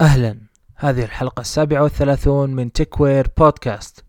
أهلا. هذه الحلقة السابعة والثلاثون من تكوير بودكاست.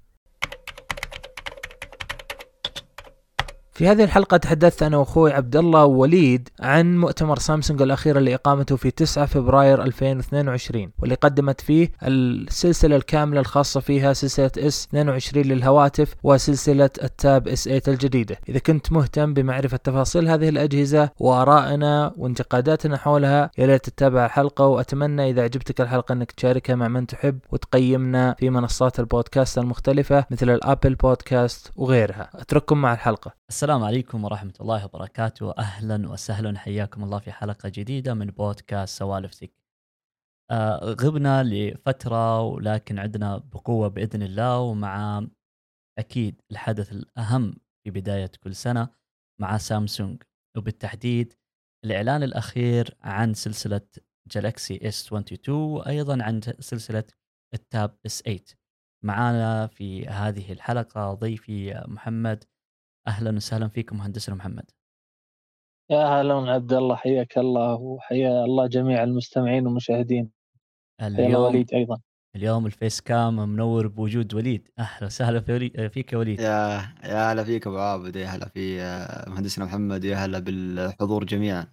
في هذه الحلقة تحدثت أنا وأخوي عبد الله ووليد عن مؤتمر سامسونج الأخير اللي إقامته في 9 فبراير 2022 واللي قدمت فيه السلسلة الكاملة الخاصة فيها سلسلة S 22 للهواتف وسلسلة ال Tab S 8 الجديدة. إذا كنت مهتم بمعرفة تفاصيل هذه الأجهزة وآرائنا وانتقاداتنا حولها يا تتابع الحلقة وأتمنى إذا عجبتك الحلقة أنك تشاركها مع من تحب وتقيمنا في منصات البودكاست المختلفة مثل ال Apple Podcast وغيرها. أترككم مع الحلقة. السلام عليكم ورحمة الله وبركاته. أهلا وسهلا. حياكم الله في حلقة جديدة من بودكاست سوالف تك آه غبنا لفترة ولكن عندنا بقوة بإذن الله ومع أكيد الحدث الأهم في بداية كل سنة مع سامسونج. وبالتحديد الإعلان الأخير عن سلسلة جالاكسي S22 وأيضا عن سلسلة التاب S8 معنا في هذه الحلقة ضيفي محمد أهلا وسهلا فيكم مهندسنا محمد. يا هلا عبد الله حياك الله وحيا الله جميع المستمعين والمشاهدين. اليوم وليد أيضا. اليوم الفيس كام منور بوجود وليد. أهلا وسهلا في فيك يا وليد. يا يا هلا فيك أبو عابد يا هلا في آه، مهندسنا محمد يا هلا بالحضور جميعا.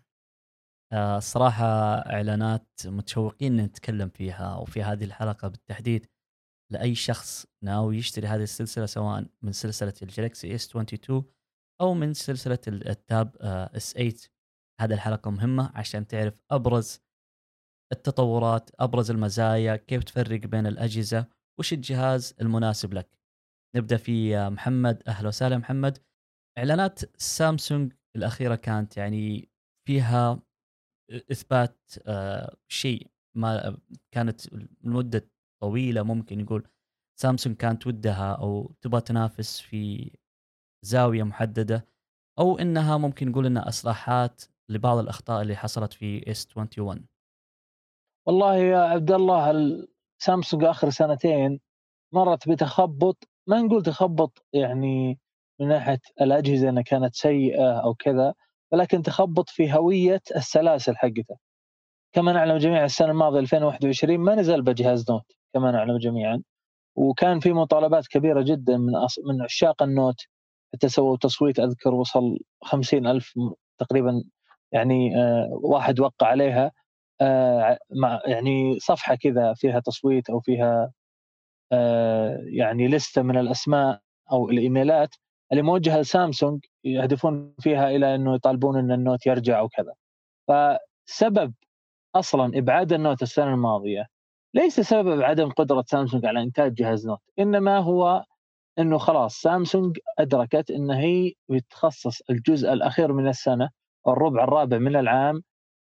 آه، الصراحة إعلانات متشوقين نتكلم فيها وفي هذه الحلقة بالتحديد لأي شخص ناوي يشتري هذه السلسلة سواء من سلسلة ال Galaxy S 22 أو من سلسلة ال Tab S 8 هذه الحلقة مهمة عشان تعرف أبرز التطورات أبرز المزايا كيف تفرق بين الأجهزة وش الجهاز المناسب لك. نبدأ في محمد. أهلا وسهلا محمد. إعلانات سامسونج الأخيرة كانت يعني فيها إثبات آه، شيء ما كانت لمدة طويلة ممكن يقول سامسونج كانت ودها أو تبغى تنافس في زاوية محددة أو إنها ممكن نقول إنها إصلاحات لبعض الأخطاء اللي حصلت في إس 21 والله يا عبد الله سامسونج آخر سنتين مرت بتخبط ما نقول تخبط يعني من ناحية الأجهزة إنها كانت سيئة أو كذا ولكن تخبط في هوية السلاسل حقتها. كما نعلم جميعا السنة الماضية 2021 ما نزل بجهاز Note. كما نعلم جميعا. وكان في مطالبات كبيرة جدا من أص... من عشاق ال Note حتى سووا تصويت أذكر وصل خمسين ألف تقريبا يعني آه واحد وقع عليها آه مع يعني صفحة كذا فيها تصويت أو فيها آه يعني لسته من الأسماء أو الإيميلات اللي موجهة لسامسونج يهدفون فيها إلى إنه يطالبون إن ال Note يرجع وكذا فسبب أصلا إبعاد ال Note السنة الماضية ليس سبب عدم قدرة سامسونج على إنتاج جهاز Note إنما هو إنه خلاص سامسونج أدركت إن هي بتخصص الجزء الأخير من السنة الربع الرابع من العام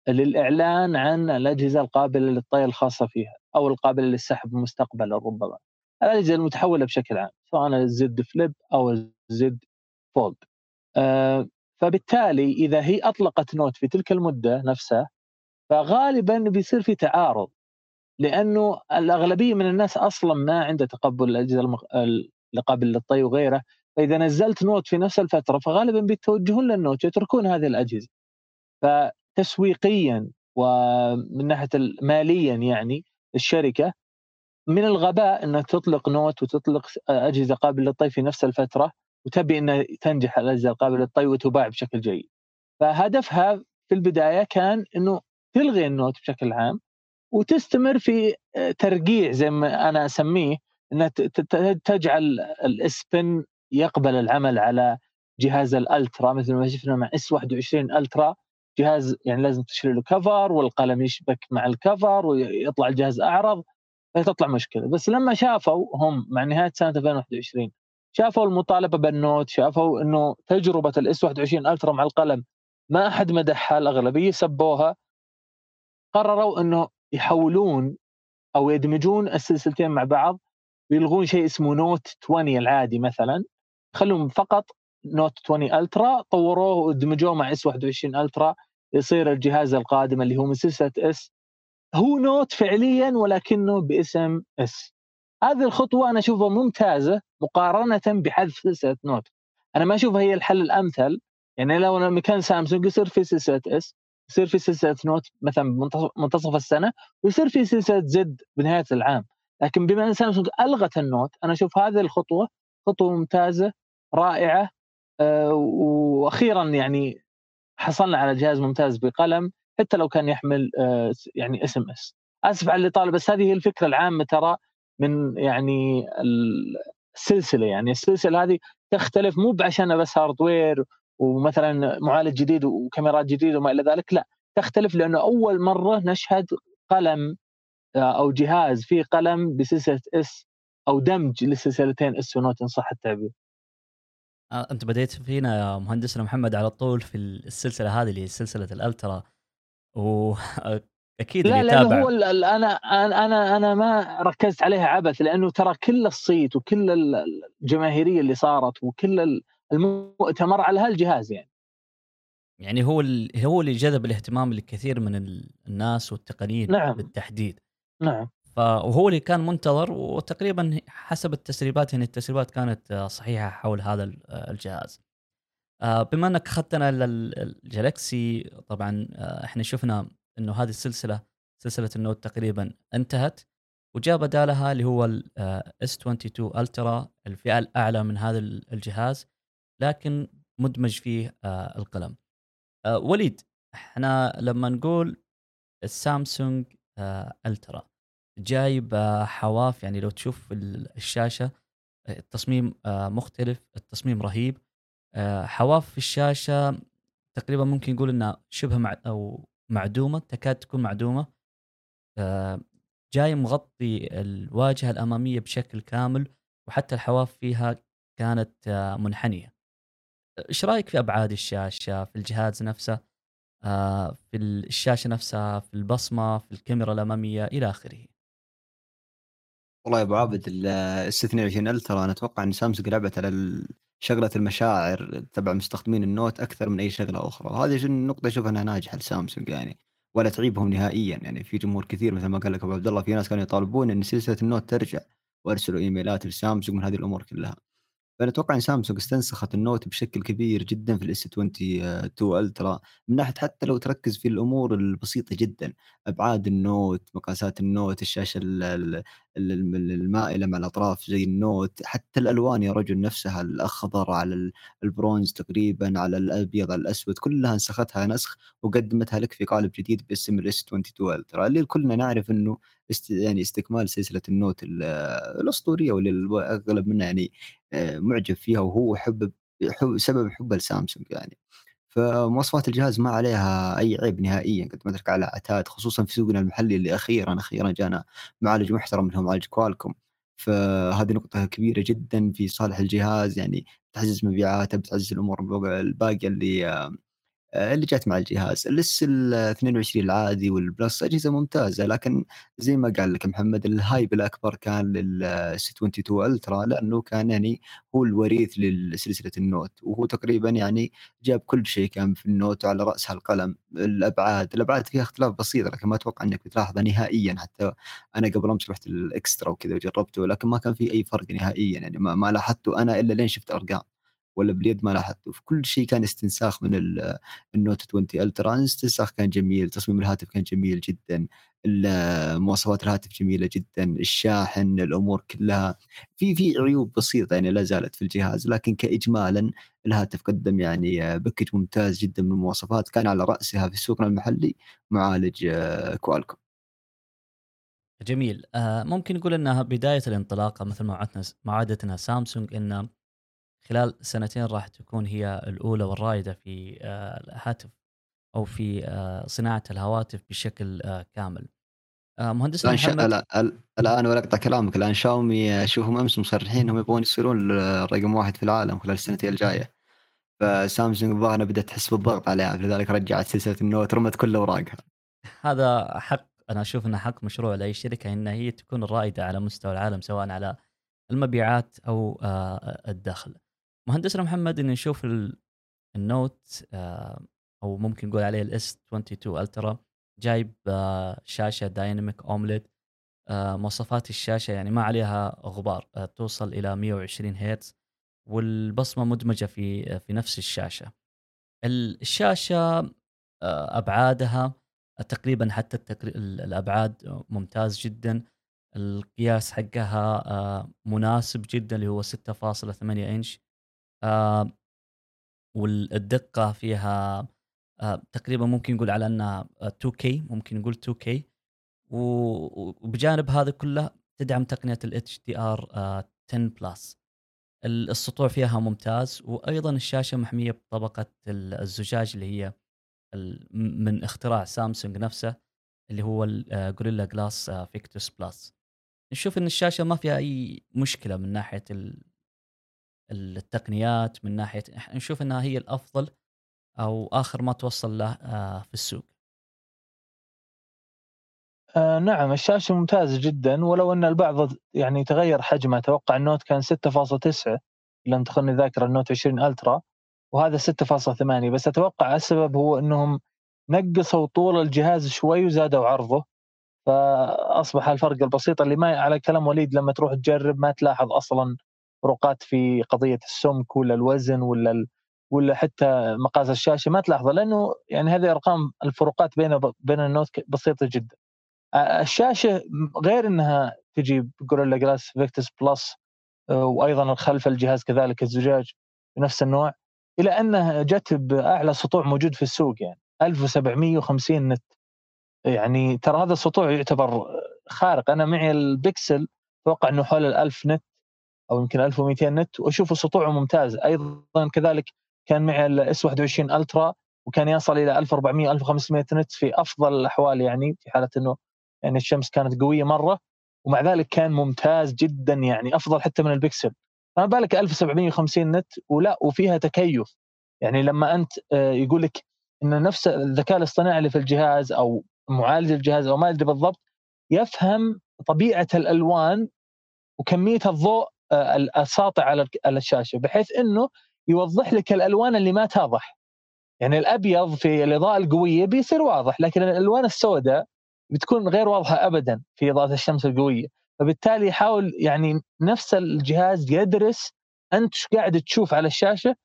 للإعلان عن الأجهزة القابلة للطي الخاصة فيها أو القابلة للسحب مستقبلا ربما. الأجهزة المتحولة بشكل عام سواء ال Z Flip أو ال Z Fold. آه فبالتالي إذا هي أطلقت Note في تلك المدة نفسها فغالبا بيصير في تعارض لأنه الأغلبية من الناس أصلا ما عنده تقبل الاجهزه المق... القابل للطي وغيره فإذا نزلت Note في نفس الفترة فغالبا بيتوجهون لل Note يتركون هذه الأجهزة فتسويقيا ومن ناحية ماليا يعني الشركة من الغباء إنها تطلق Note وتطلق أجهزة قابلة للطي في نفس الفترة وتبي إنها تنجح الأجهزة القابلة للطي وتباع بشكل جيد. فهدفها في البداية كان إنه تلغي ال Note بشكل عام وتستمر في آه، ترقيع زي ما أنا أسميه إنها تجعل ال S Pen يقبل العمل على جهاز ال Ultra. مثل ما شفنا مع S 21 Ultra جهاز يعني لازم تشتري له cover والقلم يشبك مع ال cover ويطلع الجهاز أعرض فتطلع مشكلة. بس لما شافوا هم مع نهاية سنة 2021 شافوا المطالبة بال Note شافوا إنه تجربة ال S 21 Ultra مع القلم ما أحد مدحها الأغلبية سبوها قرروا إنه يحولون أو يدمجون السلسلتين مع بعض ويلغون شيء اسمه Note 20 العادي مثلا. يخلون فقط Note 20 Ultra طوروه ودمجوه مع S 21 Ultra يصير الجهاز القادم اللي هو من سلسلة S. هو Note فعليا ولكنه باسم S. هذه الخطوة أنا أشوفها ممتازة مقارنة بحذف سلسلة Note أنا ما أشوفها هي الحل الأمثل. يعني لو مكان سامسونج يصير في سلسلة S. يصير في سلسلة Note مثلا منتصف السنة ويصير في سلسلة Z بنهاية العام. لكن بما إن سامسونج ألغت ال Note أنا أشوف هذه الخطوة خطوة ممتازة رائعة آه، وأخيرا يعني حصلنا على جهاز ممتاز بقلم حتى لو كان يحمل آه، يعني اسم S آسف على الإطالة بس هذه هي الفكرة العامة ترى من يعني السلسلة. يعني السلسلة هذه تختلف مو عشان بس hardware ومثلا معالج جديد وكاميرات جديدة وما إلى ذلك لا. تختلف لأنه أول مرة نشهد قلم آه، أو جهاز فيه قلم بسلسلة S أو دمج للسلسلتين S و Note ان صح التعبير؟ آه، أنت بديت فينا يا مهندسنا محمد على طول في السلسلة هذه اللي هي سلسلة ال Ultra. واكيد لا اللي يتابع. هو أنا أنا أنا ما ركزت عليها عبث لأنه ترى كل الصيت وكل ال- الجماهيرية اللي صارت وكل المؤتمر على هالجهاز يعني يعني هو هو اللي جذب الاهتمام لكثير من ال- الناس والتقنيين نعم. بالتحديد نعم فهو اللي كان منتظر وتقريبا حسب التسريبات يعني التسريبات كانت صحيحة حول هذا ال- الجهاز. آه، بما أنك أخذتنا لل Galaxy طبعا آه، إحنا شفنا إنه هذه السلسلة سلسلة ال Note تقريبا انتهت وجاء بدالها اللي هو ال S 22 Ultra الفئة الأعلى من هذا ال- الجهاز لكن مدمج فيه آه، القلم. آه، وليد إحنا لما نقول السامسونج آه، ألترا جايب حواف يعني لو تشوف ال- الشاشة التصميم مختلف التصميم رهيب. حواف في الشاشة تقريبا ممكن نقول إنها شبه مع أو معدومة تكاد تكون معدومة. جاي مغطي الواجهة الأمامية بشكل كامل وحتى الحواف فيها كانت منحنية. إيش رأيك في أبعاد الشاشة في الجهاز نفسه آه، في الشاشة نفسها في البصمة في الكاميرا الأمامية إلى آخره؟ والله يا أبو عابد ال S 22 Ultra أنا أتوقع إن سامسونج لعبت على ال- شغلة المشاعر تبع مستخدمين ال Note أكثر من أي شغلة أخرى. وهذه النقطه أشوف إنها ناجحة لسامسونج يعني ولا تعيبهم نهائيا يعني. في جمهور كثير مثل ما قال لك أبو عبد الله في ناس كانوا يطالبون إن سلسلة ال Note ترجع وأرسلوا إيميلات لسامسونج من هذه الأمور كلها. فأنا أتوقع إن سامسونج استنسخت ال Note بشكل كبير جدا في ال S 22 Ultra من ناحية حتى لو تركز في الأمور البسيطة جدا أبعاد ال Note مقاسات ال Note الشاشة ال- ال- ال- المائلة مع الأطراف زي ال Note حتى الألوان يا رجل نفسها الأخضر على ال- البرونز تقريبا على الأبيض على الأسود كلها نسختها نسخ وقدمتها لك في قالب جديد باسم ال S 22 Ultra اللي كلنا نعرف إنه است يعني استكمال سلسلة ال Note ال- الأسطورية واللي الأغلب منا يعني معجب فيها وهو حب سبب حبه لسامسونج يعني. فمواصفات الجهاز ما عليها أي عيب نهائيا قد ما على عتاد خصوصا في سوقنا المحلي اللي أخيرا أخيرا جانا معالج محترم هو معالج Qualcomm. فهذه نقطة كبيرة جدا في صالح الجهاز يعني بتعزز مبيعاته بتعزز الأمور الباقية اللي آه، اللي جات مع الجهاز. ال S ال 22 العادي وال Plus أجهزة ممتازة لكن زي ما قال لك محمد ال hype الأكبر كان لل S 22 Ultra لأنه كان يعني هو الوريث لسلسلة ال Note وهو تقريبا يعني جاب كل شيء كان في ال Note وعلى راسها القلم الأبعاد الأبعاد فيها اختلاف بسيط لكن ما أتوقع إنك بتلاحظه نهائيا. حتى أنا قبل أمس رحت ال Extra وكذا وجربته لكن ما كان في أي فرق نهائيا يعني ما, ما لاحظته أنا إلا لين شفت أرقام. ولا باليد ما لاحظته. في كل شيء كان استنساخ من ال- ال Note 20 Ultra استنساخ كان جميل تصميم الهاتف كان جميل جدا مواصفات الهاتف جميلة جدا الشاحن الأمور كلها. في في عيوب بسيطة يعني لا زالت في الجهاز لكن كاجمالا الهاتف قدم يعني package ممتاز جدا من المواصفات كان على رأسها في سوقنا المحلي معالج Qualcomm. جميل. آه ممكن نقول إنها بداية الانطلاقة مثل ما عادتنا. سامسونج إن خلال سنتين راح تكون هي الأولى والرائدة في آه الهاتف أو في آه صناعة الهواتف بشكل آه كامل. مهندسنا الآن شا... محمد الآن ولا أقطع كلامك الآن شاومي أشوفهم أمس مصرحين انهم يبغون يصيرون رقم واحد في العالم خلال السنتين الجاية فسامسونج الظاهر بدأت تحس بالضغط عليها لذلك رجعت سلسلة النوت رمت كل أوراقها هذا حق أنا أشوف إنه حق مشروع لأي شركة إن هي تكون الرائدة على مستوى العالم سواء على المبيعات أو الدخل. مهندسنا محمد ان نشوف ال- ال Note آه أو ممكن نقول عليه ال S 22 Ultra جايب آه شاشة Dynamic AMOLED آه مواصفات الشاشة يعني ما عليها غبار توصل إلى 120 هرتز والبصمة مدمجة في في نفس الشاشة. الشاشة أبعادها تقريبا حتى. الأبعاد ممتاز جدا القياس حقها مناسب جدا اللي هو 6.8 إنش والدقة فيها تقريبا ممكن نقول على أنها 2K ممكن نقول 2K وبجانب هذا كله تدعم تقنية ال HDR 10 Plus السطوع فيها ممتاز. وأيضا الشاشة محمية بطبقة الزجاج اللي هي من اختراع سامسونج نفسه اللي هو Gorilla Glass Victus Plus نشوف إن الشاشة ما فيها أي مشكلة من ناحية التقنيات من ناحية نشوف إنها هي الأفضل أو آخر ما توصل له آه، في السوق. آه نعم الشاشة ممتازة جدا ولو أن البعض يعني تغير حجمه أتوقع النوت كان 6.9 لم تخني ذاكرة النوت 20 ألترا وهذا 6.8 بس أتوقع السبب هو أنهم نقصوا طول الجهاز شوي وزادوا عرضه فأصبح الفرق البسيط اللي ما على كلام وليد لما تروح تجرب ما تلاحظ أصلا فروقات في قضية السمك ولا الوزن ولا. ولا حتى مقاس الشاشة ما تلاحظها لأنه يعني هذه أرقام الفروقات بين بين ال Note بسيطة جدا. الشاشة غير إنها تجي ب Gorilla Glass Victus Plus وأيضا خلف الجهاز كذلك الزجاج بنفس النوع إلى أنها جت بأعلى سطوع موجود في السوق يعني 1750 nit. يعني ترى هذا السطوع يعتبر خارق. أنا معي البكسل أتوقع إنه حول ال 1000 nit. أو يمكن 1200 nit وأشوف سطوعه ممتاز. أيضا كذلك كان معي ال S 21 Ultra وكان يصل إلى 1400 1500 nit في أفضل الأحوال يعني في حالة إنه يعني الشمس كانت قوية مرة ومع ذلك كان ممتاز جدا يعني أفضل حتى من البكسل. فما بالك 1750 nit؟ ولا وفيها تكيف. يعني لما أنت آه، يقول لك إن نفس الذكاء الاصطناعي اللي في الجهاز أو معالج الجهاز أو ما أدري بالضبط يفهم طبيعة الألوان وكمية الضوء الساطع على الشاشة بحيث إنه يوضح لك الألوان اللي ما تضح يعني الأبيض في الإضاءة القوية بيصير واضح لكن الألوان السوداء بتكون غير واضحة ابدا في إضاءة الشمس القوية. فبالتالي يحاول يعني نفس الجهاز يدرس أنت إيش قاعد تشوف على الشاشة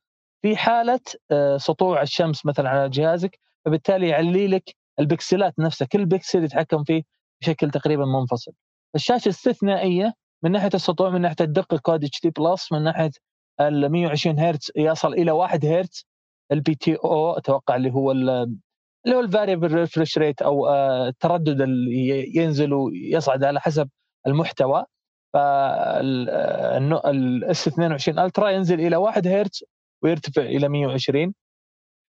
في حالة آه، سطوع الشمس مثلا على جهازك فبالتالي يعلي لك البكسلات نفسها كل بكسل يتحكم فيه بشكل تقريبا منفصل. الشاشه استثنائية من ناحية السطوع من ناحية الدقة Quad HD Plus من ناحية ال 120 هرتز يصل إلى 1 هرتز. ال LTPO أتوقع اللي هو اللي هو ال variable refresh rate أو آه، التردد اللي ينزل ويصعد على حسب المحتوى. فال S 22 Ultra ينزل إلى 1 هرتز ويرتفع إلى 120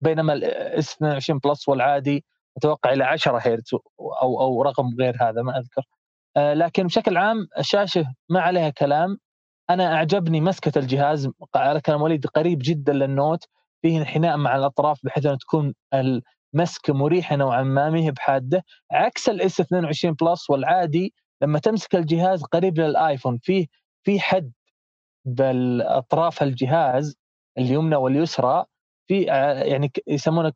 بينما ال S 22 Plus والعادي أتوقع إلى 10 هرتز أو أو رقم غير هذا ما أذكر. لكن بشكل عام الشاشة ما عليها كلام. أنا أعجبني مسكة الجهاز على كلام وليد قريب جدا لل Note. فيه انحناء مع الأطراف بحيث أن تكون مسكه مريحة نوعا ما ما هي بحادة. عكس ال S 22 Plus والعادي لما تمسك الجهاز قريب للآيفون فيه في حد بالأطراف الجهاز اليمنى واليسرى في يعني يسمونه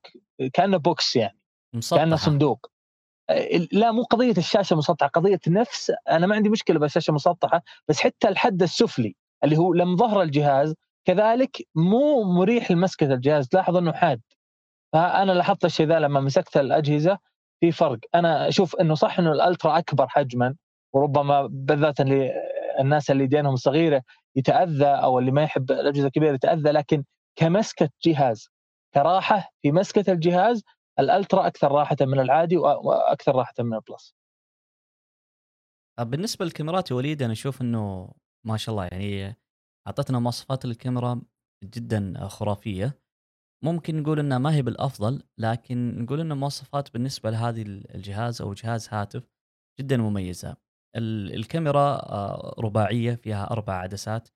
كأنه box يعني مسطحة. كأنه صندوق. لا مو قضية الشاشة مسطحه قضية نفس. أنا ما عندي مشكلة بالشاشة مسطحه بس حتى الحد السفلي اللي هو لم ظهر الجهاز كذلك مو مريح لمسكة الجهاز. تلاحظ إنه حاد. فأنا لاحظت الشيء ذا لما مسكت الأجهزة في فرق. أنا أشوف إنه صح إنه الألترا أكبر حجما وربما بالذات اللي الناس اللي دينهم صغيرة يتأذى أو اللي ما يحب الأجهزة الكبيرة يتأذى لكن كمسكة جهاز كراحة في مسكة الجهاز الألترا أكثر راحة من العادي وأكثر راحة من البلس. بالنسبة للكاميرات يا وليد أنا أشوف إنه ما شاء الله يعني أعطتنا مواصفات الكاميرا جدا خرافية ممكن نقول إنها ما هي بالأفضل لكن نقول ان مواصفات بالنسبة لهذه الجهاز أو جهاز هاتف جدا مميزة. الكاميرا آه، رباعية فيها أربع عدسات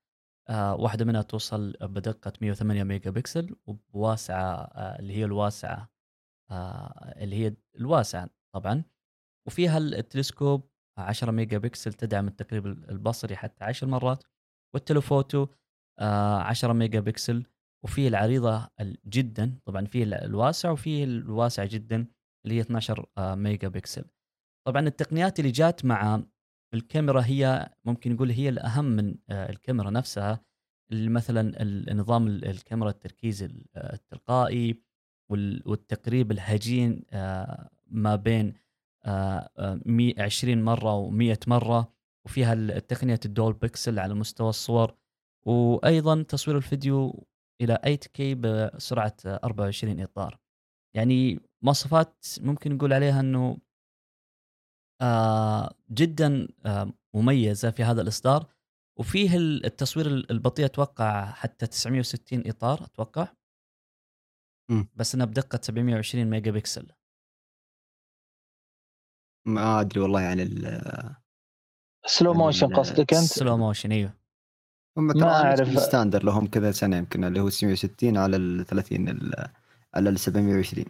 آه، واحدة منها توصل بدقة 108 ميجا بكسل وبواسعة آه، اللي هي الواسعة اللي هي الواسعة طبعا. وفيها التلسكوب 10 ميجا بكسل تدعم التقريب البصري حتى 10 مرات. وال telephoto 10 ميجا بكسل. وفي العريضة جدا طبعا في الواسع وفي الواسع جدا اللي هي 12 آه، ميجا بكسل. طبعا التقنيات اللي جات مع الكاميرا هي ممكن نقول هي الأهم من آه، الكاميرا نفسها. مثلا النظام الكاميرا التركيز التلقائي والتقريب الهجين آه، ما بين 20 مرة و100 مرة وفيها التقنية ال dual pixel على مستوى الصور. وأيضا تصوير الفيديو إلى 8K بسرعة 24 إطار. يعني مواصفات ممكن نقول عليها إنه آه جدا آه مميزة في هذا الإصدار. وفيه التصوير البطيء أتوقع حتى 960 إطار أتوقع. م. بس انها بدقة 720 ميجا بكسل ما أدري والله يعني سلو موشن قصدك أنت؟ سلو موشن إيوه هم ما ترى أعرف. الستاندر لهم كذا سنة يمكن اللي هو 960 على ال 30 ال- على ال 720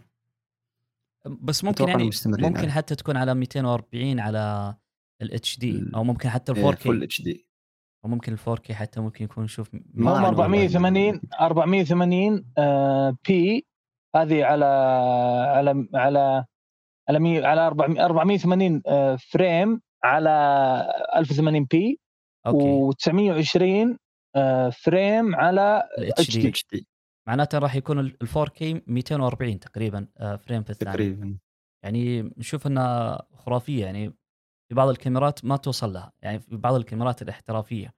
بس ممكن يعني ممكن عليه. حتى تكون على 240 على الاتش دي ال- أو ممكن حتى ال إيه، 4K فول اتش دي وممكن ال 4K حتى ممكن يكون نشوف ما هم أعرف والله. 480 480 آه، بي هذه على على على على مي على 400 480 آه، فريم على 1080 بي أوكي. و920 آه، فريم على. اتش دي. معناته راح يكون ال 4K 240 تقريبا آه، فريم في الثانية. تقريبا. يعني نشوف إنها خرافية يعني في بعض الكاميرات ما توصل لها يعني في بعض الكاميرات الاحترافية.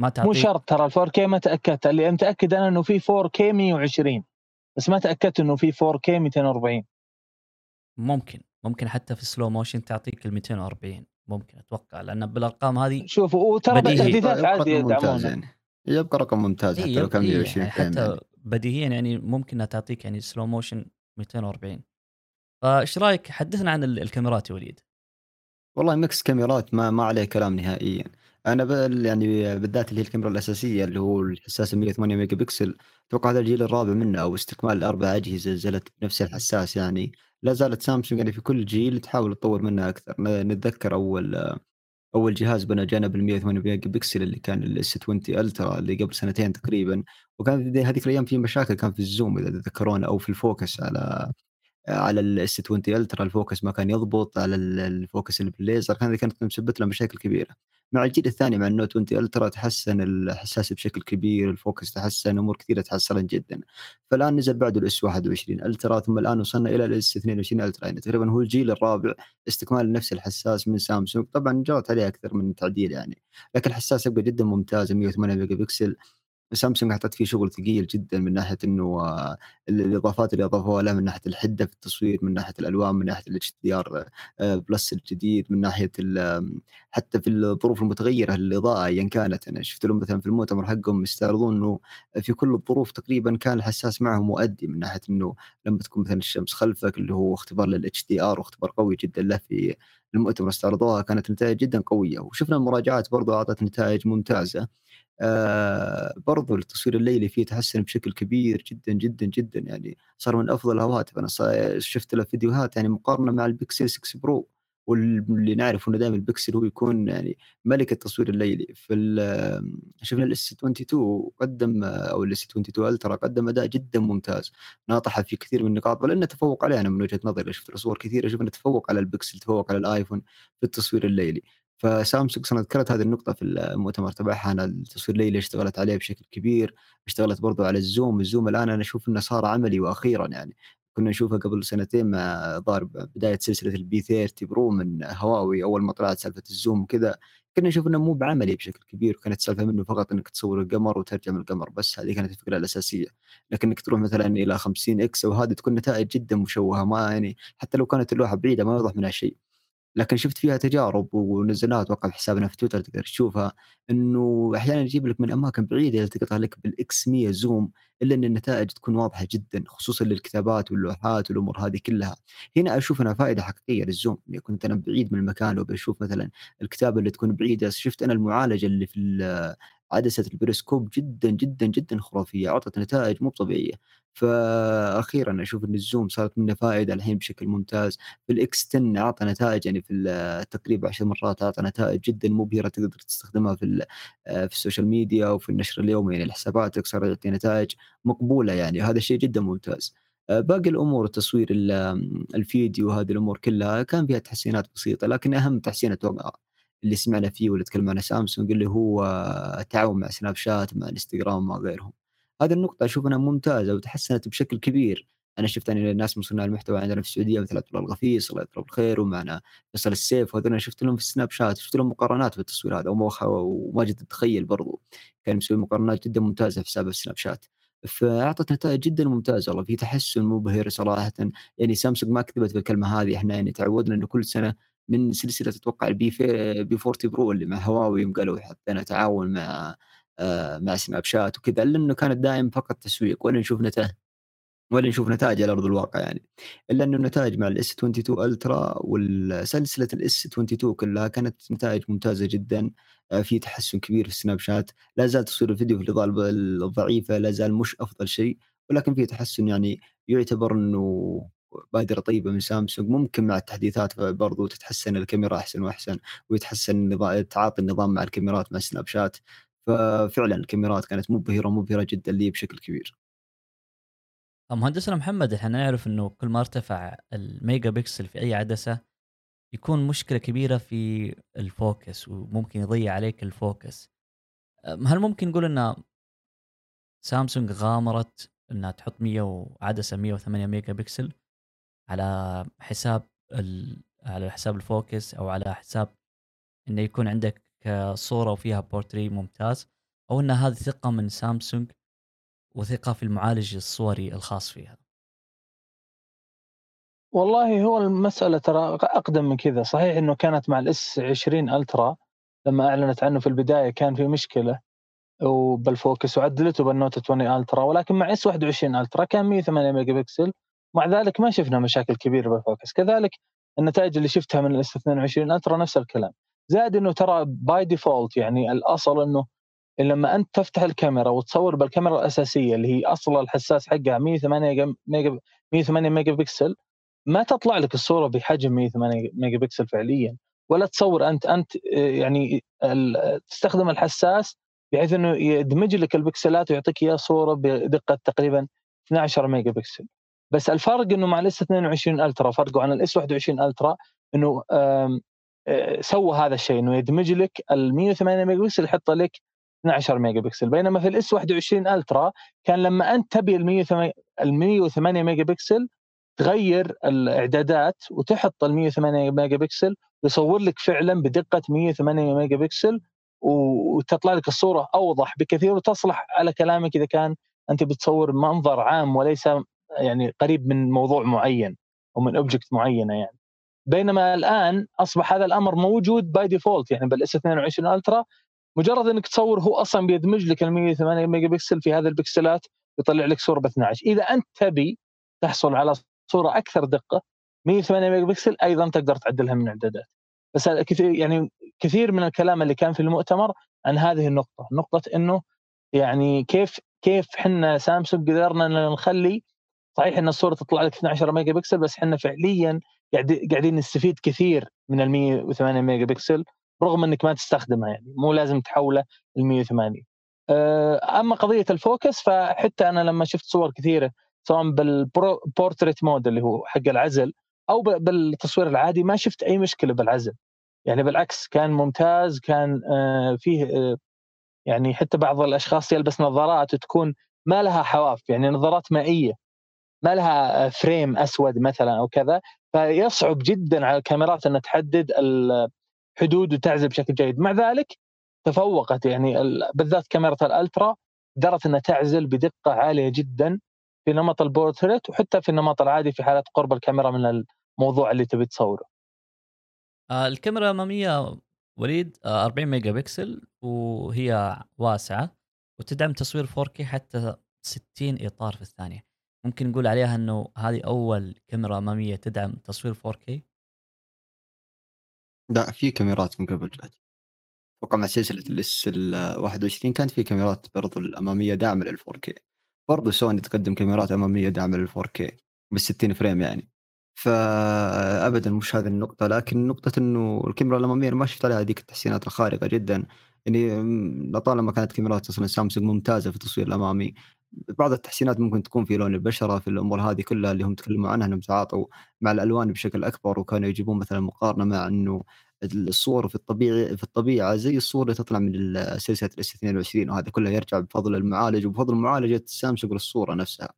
ما تعطيك مو شرط ترى ال 4K ما تأكدت اللي متأكد أنا إنه في 4K 120 بس ما تأكدت إنه في 4K 240 ممكن ممكن حتى في ال slow motion تعطيك ال 240 ممكن أتوقع لأن بالأرقام هذه شوف وترى بديهي. تحديثات يبقى عادي يدعمونها يعني. يبقى رقم ممتاز حتى إيه لو كان إيه 120 يعني frame حتى يعني. بديهيا يعني ممكن أنها تعطيك يعني slow motion 240 فإيش رأيك؟ حدثنا عن ال- الكاميرات يا وليد. والله mix كاميرات ما ما عليه كلام نهائيا. أنا يعني بالذات اللي هي الكاميرا الأساسية اللي هو الحساس 108 ميجا بكسل أتوقع هذا الجيل الرابع منه أو استكمال الأربع أجهزة نزلت بنفس الحساس يعني. لا زالت سامسونج يعني في كل جيل تحاول تطور منها أكثر. نتذكر أول أول جهاز بنى جانب ال 108 ميجا بكسل اللي كان ال S 20 Ultra اللي قبل سنتين تقريبا. وكان هذيك الأيام في مشاكل كان في ال zoom إذا تذكرون أو في ال focus على على ال S 20 Ultra ال focus ما كان يضبط على ال- ال focus اللي بالليزر كان كانت مسببت له مشاكل كبيرة. مع الجيل الثاني مع ال Note 20 Ultra تحسن الحساس بشكل كبير ال focus تحسن أمور كثيرة تحسنت جدا. فالآن نزل بعده ال S 21 Ultra ثم الآن وصلنا إلى ال S 22 Ultra. يعني تقريبا هو الجيل الرابع استكمال نفس الحساس من سامسونج. طبعا جرت عليه أكثر من تعديل يعني لكن الحساس يبقى جدا ممتاز 108 ميجا بكسل. سامسونج حطت فيه شغل ثقيل جدا من ناحية إنه آه، ال- الإضافات اللي أضافوها له من ناحية الحدة في التصوير من ناحية الألوان من ناحية ال HDR Plus الجديد من ناحية حتى في الظروف المتغيرة الإضاءة ايا كانت. أنا شفت لهم مثلا في المؤتمر حقهم يستعرضون إنه في كل الظروف تقريبا كان الحساس معهم مؤدي من ناحية إنه لما تكون مثلا الشمس خلفك اللي هو اختبار لل HDR واختبار قوي جدا له في المؤتمر استعرضوها كانت نتائج جدا قوية. وشفنا المراجعات برضو أعطت نتائج ممتازة. آه برضو التصوير الليلي فيه تحسن بشكل كبير جدا جدا جدا. يعني صار من أفضل الهواتف. أنا شفت له فيديوهات يعني مقارنة مع البكسل 6 Pro واللي نعرف إنه دائما البكسل هو يكون يعني ملك التصوير الليلي. في شفنا ال S 22 قدم أو ال S 22 Ultra قدم أداء جدا ممتاز. ناطحه في كثير من النقاط بل انه تفوق عليه. أنا من وجهة نظري شفت صور كثيرة شفنا تفوق على البكسل تفوق على الآيفون في التصوير الليلي. فسامسونج أنا ذكرت هذه النقطة في المؤتمر تبعها أن التصوير الليلي اشتغلت عليه بشكل كبير اشتغلت برضو على ال zoom ال zoom الآن أنا أشوف إنه صار عملي وأخيرا يعني. كنا نشوفه قبل سنتين مع ضارب بداية سلسلة ال P 30 Pro من هواوي أول ما طلعت سالفة ال zoom وكذا. كنا نشوف إنه مو بعملي بشكل كبير وكانت السالفه منه فقط إنك تصور القمر وترجع من القمر بس هذه كانت الفكرة الأساسية. لكن انك تروح مثلا إلى 50 X وهذه تكون نتائج جدا مشوهة ما يعني حتى لو كانت اللوحة بعيدة ما يوضح منها شيء. لكن شفت فيها تجارب ونزلناها أتوقع في حسابنا في تويتر تقدر تشوفها إنه أحيانا يجيب لك من أماكن بعيدة يلتقطها لك بال X 100 zoom إلا إن النتائج تكون واضحة جدا خصوصا للكتابات واللوحات والأمور هذه كلها. هنا أشوف انها فائدة حقيقية لل zoom يعني كنت أنا بعيد من المكان وبشوف مثلا الكتابة اللي تكون بعيدة شفت أن المعالجة اللي في عدسة البريسكوب جدا جدا جدا خرافية أعطت نتائج مو طبيعية. فاخيرا أشوف إن ال zoom صارت منه فائدة الحين بشكل ممتاز. في ال X 10 أعطى نتائج يعني في التقريب 10 مرات أعطى نتائج جدا مبهرة تقدر تستخدمها في آه، في ال social media وفي النشر اليومي يعني لحساباتك صار يعطي نتائج مقبولة يعني هذا شيء جدا ممتاز. آه، باقي الأمور آم، الفيديو هذه الأمور كلها كان فيها تحسينات بسيطة لكن أهم تحسين أتوقع اللي سمعنا فيه واللي تكلم عنه سامسونج اللي هو التعاون مع سناب شات مع انستغرام مع غيرهم. هذه النقطة أشوف أنها ممتازة وتحسنت بشكل كبير. أنا شفت يعني الناس من صناع المحتوى عندنا في السعودية مثل عبد الله الغفيص الله يذكره بالخير ومعنا فيصل السيف وهذول شفت لهم في السناب شات شفت لهم مقارنات في التصوير هذا. وماجد تتخيل برضو كان مسوي مقارنات جدا ممتازة في حساب السناب شات. فأعطت نتائج جدا ممتازة والله في تحسن مبهر صراحة. يعني سامسونج ما كذبت بالكلمة هذه إحنا يعني تعودنا إنه كل سنة من سلسلة أتوقع ال P P 40 Pro اللي مع هواوي قالوا حطينا تعاون مع آه مع سناب شات وكذا الا انه كانت دائم فقط تسويق ولا نشوف نتائج ولا نشوف نتائج على أرض الواقع يعني. إلا إنه النتائج مع ال S 22 Ultra والسلسلة ال S 22 كلها كانت نتائج ممتازة جدا آه، في تحسن كبير في السناب شات. لا زال تصوير الفيديو في الاضاءه الضعيفه لا زال مش أفضل شيء ولكن في تحسن يعني يعتبر إنه بادره طيبه من سامسونج ممكن مع التحديثات برضو تتحسن الكاميرا أحسن وأحسن ويتحسن تعاطي النظام مع الكاميرات مع السناب شات. ففعلا الكاميرات كانت مبهرة مبهرة جدا لي بشكل كبير. مهندسنا محمد إحنا نعرف إنه كل ما ارتفع الميجا بكسل في أي عدسة يكون مشكلة كبيرة في ال focus وممكن يضيع عليك ال focus. هل ممكن نقول إن سامسونج غامرت إنها تحط 100 وعدسة 108 ميجا بكسل؟ على حساب على حساب ال focus أو على حساب إنه يكون عندك صورة وفيها بورتري ممتاز أو إن هذه ثقة من سامسونج وثقة في المعالج الصوري الخاص فيها. والله هو المسألة ترى أقدم من كذا. صحيح أنه كانت مع ال S 20 Ultra لما أعلنت عنه في البداية كان في مشكلة وبال focus وعدلته بال Note 20 Ultra ولكن مع S 21 Ultra كان 108 ميجا بكسل مع ذلك ما شفنا مشاكل كبيرة بال focus. كذلك النتائج اللي شفتها من ال S 22 Ultra نفس الكلام. زائد إنه ترى by default يعني الأصل إنه لما أنت تفتح الكاميرا وتصور بالكاميرا الأساسية اللي هي أصلا الحساس حقها 108 ميجا 108 ميجا بكسل ما تطلع لك الصورة بحجم 108 ميجا بكسل فعليا. ولا تصور أنت أنت يعني تستخدم الحساس بحيث إنه يدمج لك البكسلات ويعطيك إياه صورة بدقة تقريبا 12 ميجا بكسل بس الفرق إنه مع ال S 22 Ultra فرقه عن ال S 21 Ultra إنه سوى هذا الشيء إنه يدمج لك ال 108 ميجا بكسل يحط لك 12 ميجا بكسل بينما في ال S 21 Ultra كان لما أنت تبي ال 108 ميجا بكسل تغير الإعدادات وتحط ال 108 ميجا بكسل يصور لك فعلا بدقة 108 ميجا بكسل وتطلع لك الصورة أوضح بكثير وتصلح على كلامك إذا كان أنت بتصور منظر عام وليس يعني قريب من موضوع معين أو من object معينة يعني. بينما الآن أصبح هذا الأمر موجود by default يعني بال S 22 Ultra مجرد إنك تصور هو أصلا بيدمج لك ال 108 ميجا بكسل في هذه البكسلات يطلع لك صورة ب 12 إذا أنت تبي تحصل على صورة أكثر دقة 108 ميجا بكسل أيضا تقدر تعدلها من إعدادات. بس كثير يعني كثير من الكلام اللي كان في المؤتمر عن هذه النقطة. نقطة إنه يعني كيف كيف إحنا سامسونج قدرنا نخلي صحيح إن الصورة تطلع لك 12 ميجا بكسل بس إحنا فعليا قاعدين نستفيد كثير من ال 108 ميجا بكسل رغم إنك ما تستخدمها يعني مو لازم تحوله ل 108 آه، أما قضية ال focus فحتى أنا لما شفت صور كثيرة سواء بال portrait mode اللي هو حق العزل أو بالتصوير العادي ما شفت أي مشكلة بالعزل. يعني بالعكس كان ممتاز كان آه، فيه آه، يعني حتى بعض الأشخاص يلبس نظارات تكون ما لها حواف يعني نظارات مائية. ما لها frame أسود مثلا أو كذا فيصعب جدا على الكاميرات ان تحدد الحدود وتعزل بشكل جيد مع ذلك تفوقت يعني بالذات كاميرا ال Ultra قدرت إنها تعزل بدقة عالية جدا في نمط البورتريت وحتى في النمط العادي في حالة قرب الكاميرا من الموضوع اللي تبي تصوره. آه الكاميرا الاماميه وليد آه 40 ميجا بكسل وهي واسعة وتدعم تصوير 4K حتى 60 إطار في الثانية. ممكن نقول عليها إنه هذه أول كاميرا أمامية تدعم تصوير 4K لا في كاميرات من قبل جات أتوقع مع سلسلة ال S ال 21 كانت في كاميرات برضو الأمامية داعمة لل 4K برضو سوني تقدم كاميرات أمامية داعمة لل 4K بال 60 frame يعني. فابدا مش هذه النقطة لكن نقطة إنه الكاميرا الأمامية ما شفت عليها هذيك التحسينات الخارقة جدا. يعني لطالما كانت كاميرات أصلا سامسونج ممتازة في التصوير الأمامي بعض التحسينات ممكن تكون في لون البشرة في الأمور هذه كلها اللي هم تكلموا عنها إنهم تعاطوا مع الألوان بشكل أكبر وكانوا يجيبون مثلا مقارنة مع إنه الصور في الطبيعي في الطبيعة زي الصور اللي تطلع من سلسلة ال S 22 وهذا كله يرجع بفضل المعالج وبفضل معالجة سامسونج للصورة نفسها.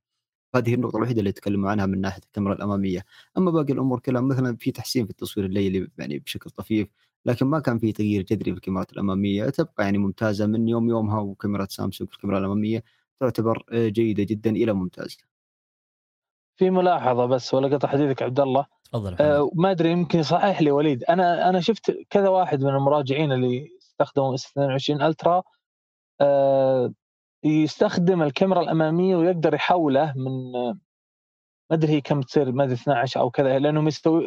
هذه النقطة الوحيدة اللي تكلموا عنها من ناحية الكاميرا الأمامية أما باقي الأمور كلها مثلا في تحسين في التصوير الليلي يعني بشكل طفيف لكن ما كان في تغيير جذري في الكاميرات الأمامية تبقى يعني ممتازة من يوم يومها وكاميرا سامسونج الكاميرا الأمامية تعتبر آه، جيدة جدا إلى ممتازه في ملاحظة بس ولا قطع حديثك عبد الله تفضل أه ما أدري يمكن يصحح لي وليد. أنا أنا شفت كذا واحد من المراجعين اللي استخدموا إس 22 ألترا أه يستخدم الكاميرا الأمامية ويقدر يحوله من ما أدري هي كم تصير ما أدري 12 أو كذا لأنه مستوي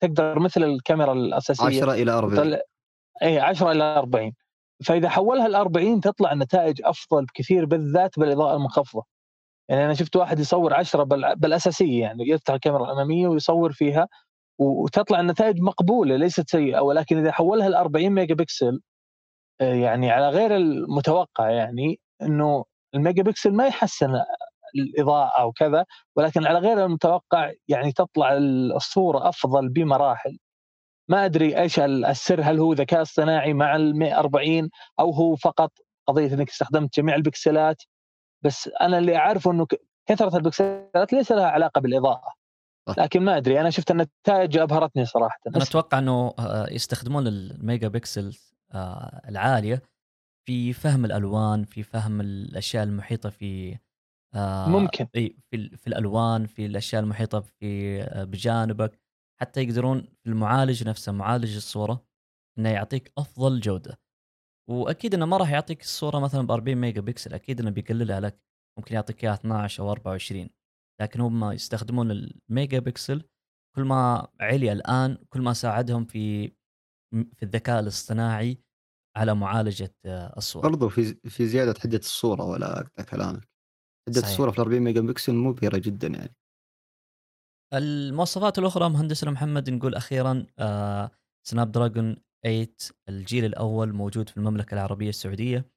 تقدر مثل الكاميرا الأساسية 10 إلى 40 اي 10 إلى 40 فإذا حولها ل 40 تطلع النتائج أفضل بكثير بالذات بالإضاءة المنخفضة. يعني أنا شفت واحد يصور 10 بالأساسية يعني يفتح الكاميرا الأمامية ويصور فيها وتطلع النتائج مقبولة ليست سيئة ولكن إذا حولها ل 40 ميجا بكسل آه، يعني على غير المتوقع يعني إنه الميجا بكسل ما يحسن الإضاءة أو كذا ولكن على غير المتوقع يعني تطلع الصورة أفضل بمراحل. ما أدري إيش السر هل هو ذكاء اصطناعي مع ال 140 أو هو فقط قضية إنك استخدمت جميع البكسلات؟ بس أنا اللي أعرفه إنه كثرة البكسلات ليس لها علاقة بالإضاءة. لكن ما أدري أنا شفت النتائج ابهرتني صراحة. أنا أتوقع إنه آه، يستخدمون الميجا بكسل آه، العالية في فهم الألوان في فهم الأشياء المحيطة في آه ممكن. في, في الألوان في الأشياء المحيطة في بجانبك. حتى يقدرون المعالج نفسه معالج الصورة إنه يعطيك أفضل جودة. وأكيد إنه ما راح يعطيك الصورة مثلا ب 40 ميجا بكسل أكيد إنه بيقللها لك. ممكن يعطيك إياها 12 أو 24 لكن هم يستخدمون الميجا بكسل كل ما علي الآن كل ما ساعدهم في في الذكاء الاصطناعي على معالجة آه، الصورة. برضو في في زيادة حدة الصورة ولا اقطع كلامك. حدة صحيح. الصورة في 40 ميجا بكسل مبهرة جدا يعني. المواصفات الأخرى مهندسنا محمد نقول أخيرا آه Snapdragon 8 الجيل الأول موجود في المملكة العربية السعودية.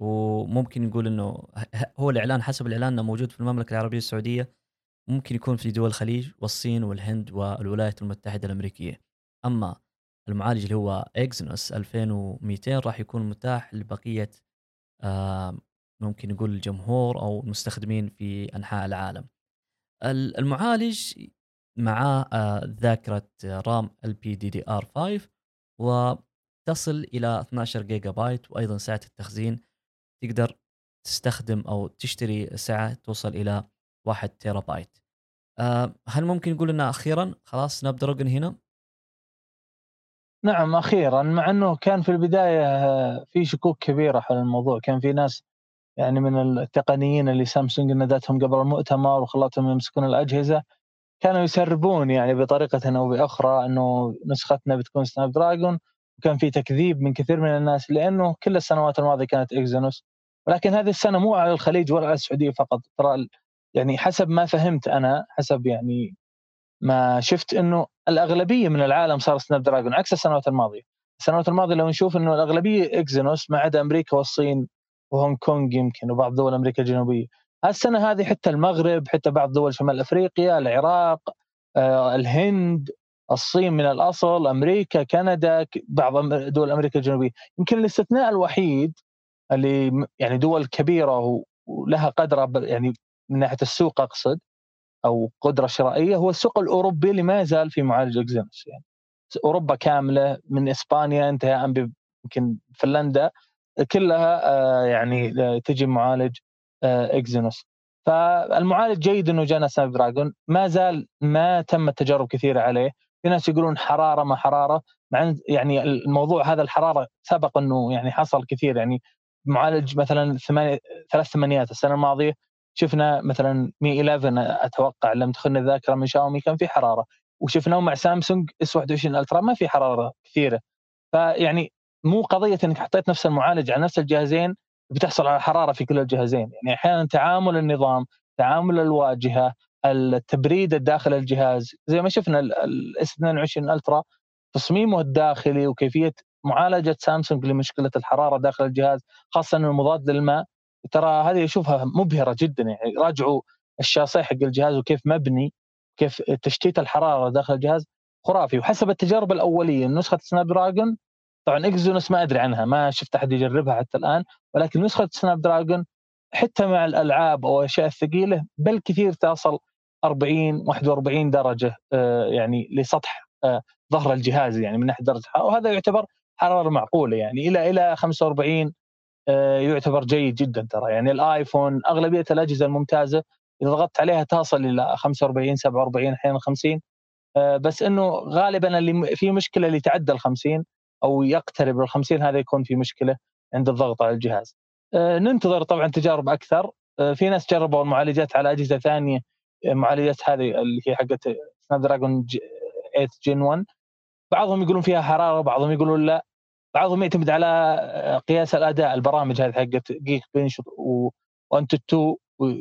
وممكن نقول إنه هو الإعلان حسب الإعلان إنه موجود في المملكة العربية السعودية. ممكن يكون في دول الخليج والصين والهند والولايات المتحدة الأمريكية. أما المعالج اللي هو Exynos 2200 راح يكون متاح لبقية آه ممكن نقول الجمهور أو المستخدمين في أنحاء العالم. المعالج معاه ذاكرة رام ال بي دي دي آر 5 وتصل إلى 12 جيجا بايت وأيضا سعه التخزين. تقدر تستخدم أو تشتري سعه توصل إلى 1 تيرا بايت. آه هل ممكن نقول انه أخيرا؟ خلاص Snapdragon هنا. نعم أخيرا. مع إنه كان في البداية آه، في شكوك كبيرة حول الموضوع. كان في ناس يعني من التقنيين اللي سامسونج نادتهم قبل المؤتمر وخلتهم يمسكون الأجهزة. كانوا يسربون يعني بطريقة أو بأخرى إنه نسختنا بتكون Snapdragon وكان في تكذيب من كثير من الناس لأنه كل السنوات الماضية كانت Exynos ولكن هذه السنة مو على الخليج ولا على السعودية فقط. ترى يعني حسب ما فهمت أنا حسب يعني ما شفت إنه الأغلبية من العالم صار Snapdragon عكس السنوات الماضية. السنوات الماضية لو نشوف إنه الأغلبية Exynos ما عدا أمريكا والصين وهونغ كونغ يمكن وبعض دول أمريكا الجنوبية. السنة هذه حتى المغرب حتى بعض دول شمال أفريقيا العراق آه، الهند الصين من الأصل أمريكا كندا بعض دول أمريكا الجنوبية. يمكن الاستثناء الوحيد اللي يعني دول كبيرة ولها قدرة يعني من ناحية السوق أقصد أو قدرة شرائية هو السوق الأوروبي اللي ما يزال في معالج اكزينوس يعني أوروبا كاملة من إسبانيا انتهاء يمكن فنلندا كلها آه، يعني تجي معالج Exynos. فالمعالج جيد إنه جانا Snapdragon ما زال ما تمت تجارب كثيرة عليه. في ناس يقولون حرارة ما حرارة مع يعني الموضوع هذا الحرارة سبق إنه يعني حصل كثير. يعني معالج مثلا ثمانية ثلاث ثمانيات السنة الماضية شفنا مثلا Mi 11 أتوقع لم تخن الذاكرة من شاومي كان في حرارة. وشفناه مع سامسونج S 21 Ultra ما في حرارة كثيرة. فيعني مو قضية إنك حطيت نفس المعالج على نفس الجهازين. بتحصل على حرارة في كل الجهازين. يعني أحيانا تعامل النظام تعامل الواجهة التبريد الداخل الجهاز. زي ما شفنا الاس 22 ألترا تصميمه الداخلي وكيفية معالجة سامسونج لمشكلة الحرارة داخل الجهاز خاصة إنه مضاد للماء. ترى هذه أشوفها مبهرة جدا. يعني راجعوا الشاصي حق الجهاز وكيف مبني كيف تشتيت الحرارة داخل الجهاز خرافي. وحسب التجارب الأولية نسخة Snapdragon طبعا Exynos ما أدري عنها ما شفت أحد يجربها حتى الآن. ولكن نسخة Snapdragon حتى مع الألعاب أو الاشياء الثقيله بل كثير تصل 40 41 درجة آه، يعني لسطح آه، ظهر الجهاز يعني من ناحية درجة. الحراره وهذا يعتبر حرارة معقولة يعني إلى إلى 45 آه، يعتبر جيد جدا ترى. يعني الآيفون أغلبية الأجهزة الممتازة إذا ضغطت عليها تصل إلى 45 47 أحيانا 50 بس إنه غالبا اللي في مشكلة اللي تعدى ال 50 أو يقترب ال 50 هذا يكون في مشكلة. عند الضغط على الجهاز. ننتظر طبعا تجارب أكثر. في ناس جربوا المعالجات على أجهزة ثانية معالجات هذه اللي هي حقت سناب دراجون 8 جن 1 بعضهم يقولون فيها حرارة بعضهم يقولون لا. بعضهم يعتمد على آه، قياس الأداء البرامج هذه حقت جيك بنش وانت 2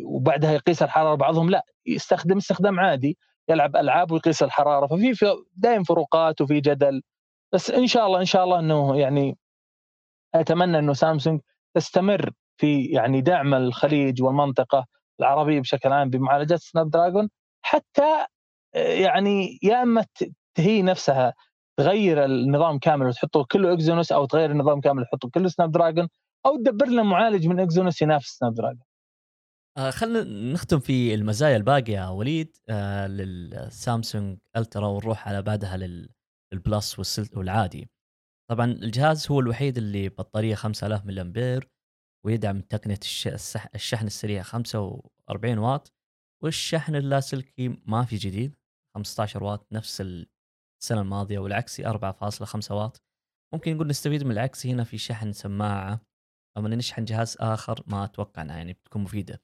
وبعدها يقيس الحرارة بعضهم لا. يستخدم استخدام عادي يلعب ألعاب ويقيس الحرارة. ففي دائما فروقات وفي جدل. بس إن شاء الله إن شاء الله إنه يعني أتمنى إنه سامسونج تستمر في يعني دعم الخليج والمنطقة العربية بشكل عام بمعالجات Snapdragon حتى آه، يعني يا إما هي نفسها تغير النظام كامل وتحطه كله Exynos أو تغير النظام كامل وتحطه كله Snapdragon أو تدبر لنا معالج من Exynos ينافس Snapdragon. آه خلينا نختم في المزايا الباقية وليد آه للسامسونج Ultra ونروح على بعدها لل Plus والعادي. طبعا الجهاز هو الوحيد اللي بطارية 5000 ملي امبير ويدعم تقنية الشحن السريع 45 واط والشحن اللاسلكي ما في جديد 15 واط نفس السنة الماضية والعكسي 4.5 واط. ممكن نقول نستفيد من العكسي هنا في شحن سماعة اما نشحن جهاز آخر ما أتوقع انها يعني بتكون مفيدة.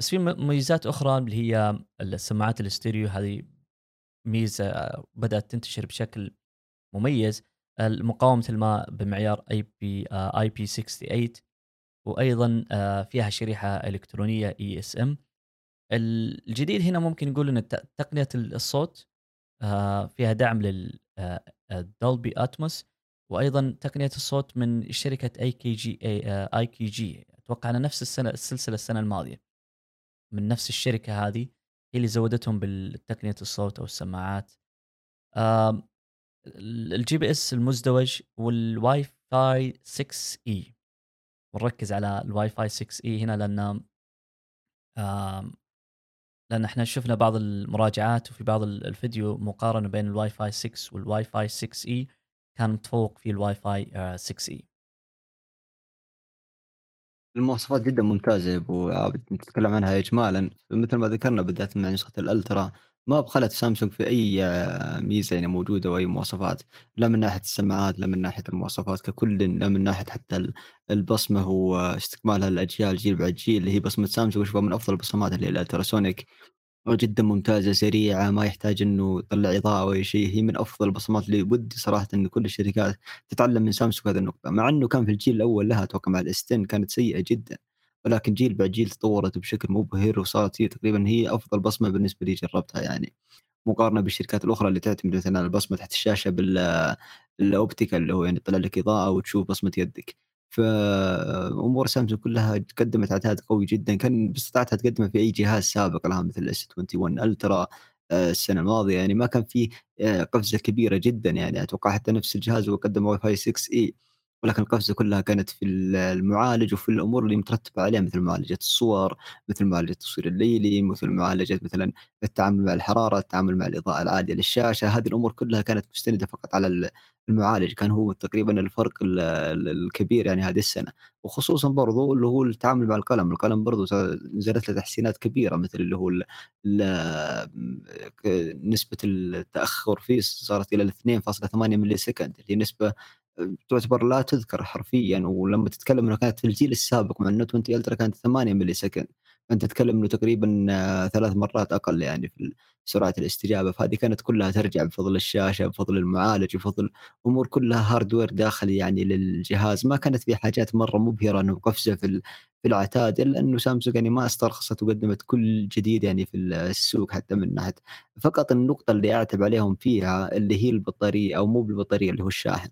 بس في مميزات أخرى اللي هي السماعات الاستيريو هذه ميزة بدأت تنتشر بشكل مميز. مقاومه الماء بمعيار IP IP 68 وأيضا آه، فيها شريحة إلكترونية eSIM الجديد هنا ممكن نقول إن تقنية الصوت آه، فيها دعم لل Dolby آه، Atmos وأيضا تقنية الصوت من شركة اي كي جي اي كي جي أتوقع إن نفس السنة السلسله السنة الماضية. من نفس الشركة هذه هي اللي زودتهم بالتقنية الصوت أو السماعات. ال GPS المزدوج والواي فاي 6 E. ونركز على الواي فاي 6 E هنا لأن لأن إحنا شفنا بعض المراجعات وفي بعض الفيديو مقارنة بين الواي فاي 6 والواي فاي 6 E كان متفوق في الواي فاي 6 E. المواصفات جدا ممتازة يا أبو عابد نتكلم عنها اجمالا. مثل ما ذكرنا بدأت مع نسخة ال Ultra. ما بخلت سامسونج في أي ميزة يعني موجودة وأي مواصفات. لا من ناحية السماعات لا من ناحية المواصفات ككل لا من ناحية حتى البصمة واستكمالها الاجيال جيل بعد جيل اللي هي بصمة سامسونج اشوفها من أفضل البصمات اللي ال ultrasonic جدا ممتازة سريعة ما يحتاج إنه يطلع إضاءة أو اي شيء. هي من أفضل البصمات اللي ودي صراحة إن كل الشركات تتعلم من سامسونج هذه النقطة. مع إنه كان في الجيل الأول لها أتوقع مع ال S ten كانت سيئة جدا. ولكن جيل بعد جيل تطورت بشكل مبهر وصارت هي تقريبا هي أفضل بصمة بالنسبة لي جربتها يعني. مقارنة بالشركات الأخرى اللي تعتمد مثلا على البصمه تحت الشاشة بال optical اللي هو يعني يطلع لك إضاءة وتشوف بصمة يدك. فامور سامسونج كلها قدمت عتاد قوي جدا. كان باستطاعتها تقدمه في أي جهاز سابق لها مثل ال S 21 Ultra السنة الماضية. يعني ما كان في آه، قفزة كبيرة جدا يعني. أتوقع حتى نفس الجهاز هو قدم واي فاي 6 E. ولكن القفزة كلها كانت في المعالج وفي الأمور اللي مترتبة عليها مثل معالجة الصور مثل معالجة التصوير الليلي مثل معالجة مثلا التعامل مع الحرارة التعامل مع الإضاءة العالية للشاشة. هذه الأمور كلها كانت مستندة فقط على المعالج. كان هو تقريبا الفرق الكبير يعني هذه السنة. وخصوصا برضو اللي هو التعامل مع القلم. القلم برضو نزلت له تحسينات كبيرة مثل اللي هو نسبة التأخر فيه صارت إلى 2.8 millisecond اللي نسبة تعتبر لا تذكر حرفيا ولما تتكلم انها كانت في الجيل السابق مع ال Note 20 Ultra كانت 8 millisecond فانت تتكلم إنه تقريبا آه، ثلاث مرات أقل يعني في سرعة الاستجابة. فهذه كانت كلها ترجع بفضل الشاشة بفضل المعالج بفضل أمور كلها hardware داخلي يعني للجهاز. ما كانت في حاجات مرة مبهرة إنه قفزه في في العتاد إلا إنه سامسونج يعني ما استرخصت وقدمت كل جديد يعني في السوق حتى من ناحية. فقط النقطة اللي أعتب عليهم فيها اللي هي البطارية أو مو بالبطارية اللي هو الشاحن.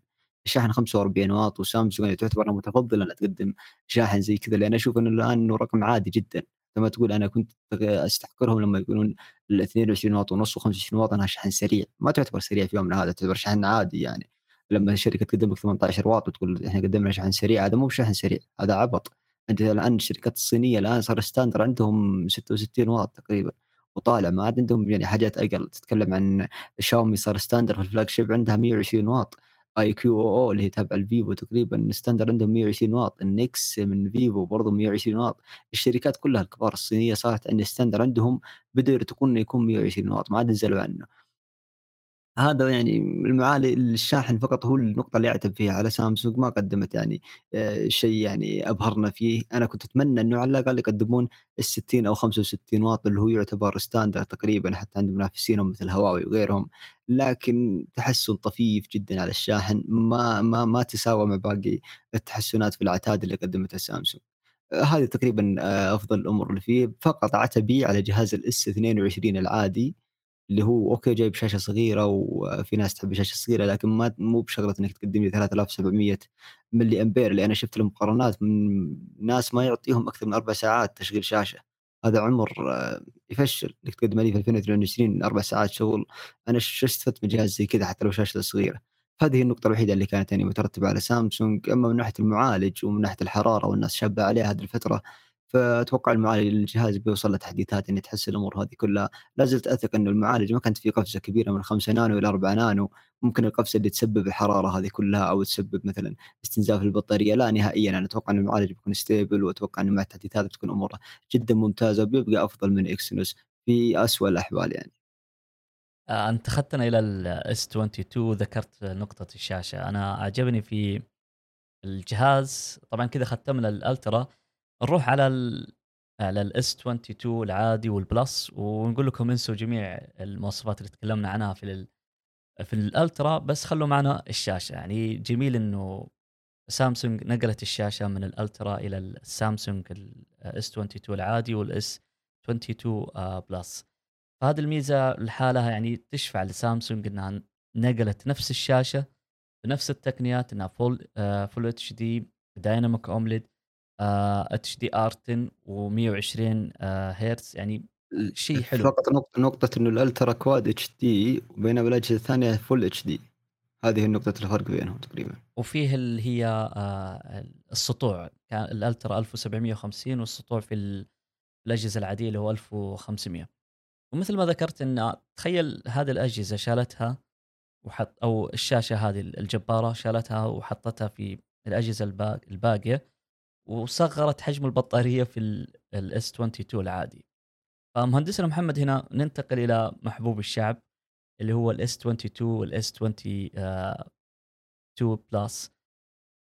الشاحن 45 واط وسامسونج تعتبر متفضلة انها تقدم شاحن زي كذا لأن أشوف إنه الآن إنه رقم عادي جدا. لما تقول أنا كنت أستحقرهم لما يقولون ال 22 واط ونص و25 واط أنها شحن سريع. ما تعتبر سريع في يومنا هذا تعتبر شحن عادي يعني. لما الشركة تقدم لك 18 واط وتقول إحنا قدمنا شحن سريع هذا مو بشحن سريع هذا عبط. أنت الآن الشركات الصينية الآن صار standard عندهم 66 واط تقريبا وطالع ما عاد عندهم يعني حاجات أقل. تتكلم عن شاومي صار standard في ال flagship عندها 120 واط. iQOO اللي هي تابعة الفيفو تقريبا. standard عندهم 120 واط ال NEX من فيفو برضه 120 واط. الشركات كلها الكبار الصينية صارت عند standard عندهم بدا يرتقون إنه يكون 120 واط ما عاد نزلوا عنه. هذا يعني المعالي الشاحن فقط هو النقطة اللي أعتب فيها على سامسونج ما قدمت يعني آه، شيء يعني أبهرنا فيه. أنا كنت أتمنى أنه على الأقل يقدمون ال 60 أو 65 واط اللي هو يعتبر standard تقريبا حتى عند منافسينهم مثل هواوي وغيرهم. لكن تحسن طفيف جدا على الشاحن ما ما ما تساوى مع باقي التحسنات في العتاد اللي قدمتها سامسونج. آه، هذه تقريبا آه، أفضل الأمور اللي فيه. فقط عتبي على جهاز ال S 22 العادي. اللي هو okay جايب شاشة صغيرة وفي ناس تحب الشاشة الصغيرة لكن ما مو بشغلة إنك تقدم لي 3700 ملي أمبير اللي أنا شفت المقارنات من ناس ما يعطيهم أكثر من أربع ساعات تشغيل شاشة. هذا عمر آه، يفشل إنك تقدم لي في 2022 أربع ساعات شغل. أنا إيش استفدت من جهاز زي كذا حتى لو شاشته صغيرة؟ هذه النقطة الوحيدة اللي كانت يعني مترتبة على سامسونج. أما من ناحية المعالج ومن ناحية الحرارة والناس شابة عليها هذه الفترة فأتوقع المعالج الجهاز بيوصل له تحديثات اني تحسن الأمور هذه كلها. لا زلت أثق إنه المعالج ما كانت في قفزة كبيرة من 5 نانو إلى 4 نانو. ممكن القفزة اللي تسبب الحرارة هذه كلها أو تسبب مثلا استنزاف البطارية لا نهائيا. أنا أتوقع إن المعالج بيكون stable وأتوقع إنه مع التحديثات بتكون أموره جدا ممتازة وبيبقى أفضل من Exynos في اسوء الأحوال يعني. آه، أنت أخذتنا إلى ال S 22 ذكرت نقطة الشاشة. أنا عجبني في الجهاز. طبعا كذا ختمنا ال Ultra. نروح على ال على ال S 22 العادي وال Plus ونقول لكم انسوا جميع المواصفات اللي تكلمنا عنها في ال في ال Ultra بس خلوا معنا الشاشة. يعني جميل إنه سامسونج نقلت الشاشة من ال Ultra إلى السامسونج ال S 22 العادي وال S 22 Plus. فهذه الميزة لحالها يعني تشفع لسامسونج إنها نقلت نفس الشاشة بنفس التقنيات إنها full full HD Dynamic AMOLED HDR 10 و120 هرتز يعني شيء حلو. فقط نقطة نقطة إنه ال Ultra Quad HD وبينما الاجهزة الثانية full HD هذه نقطة الفرق بينهم تقريبا. وفيه اللي هي آه، السطوع كان ال Ultra 1750 والسطوع في الأجهزة العادية اللي هو 1500 ومثل ما ذكرت إن تخيل هذه الأجهزة شالتها وحط أو الشاشة هذه الجبارة شالتها وحطتها في الأجهزة الباقية. وصغرت حجم البطارية في ال S 22 العادي. فمهندسنا محمد هنا ننتقل إلى محبوب الشعب اللي هو ال S 22 وال S 22 Plus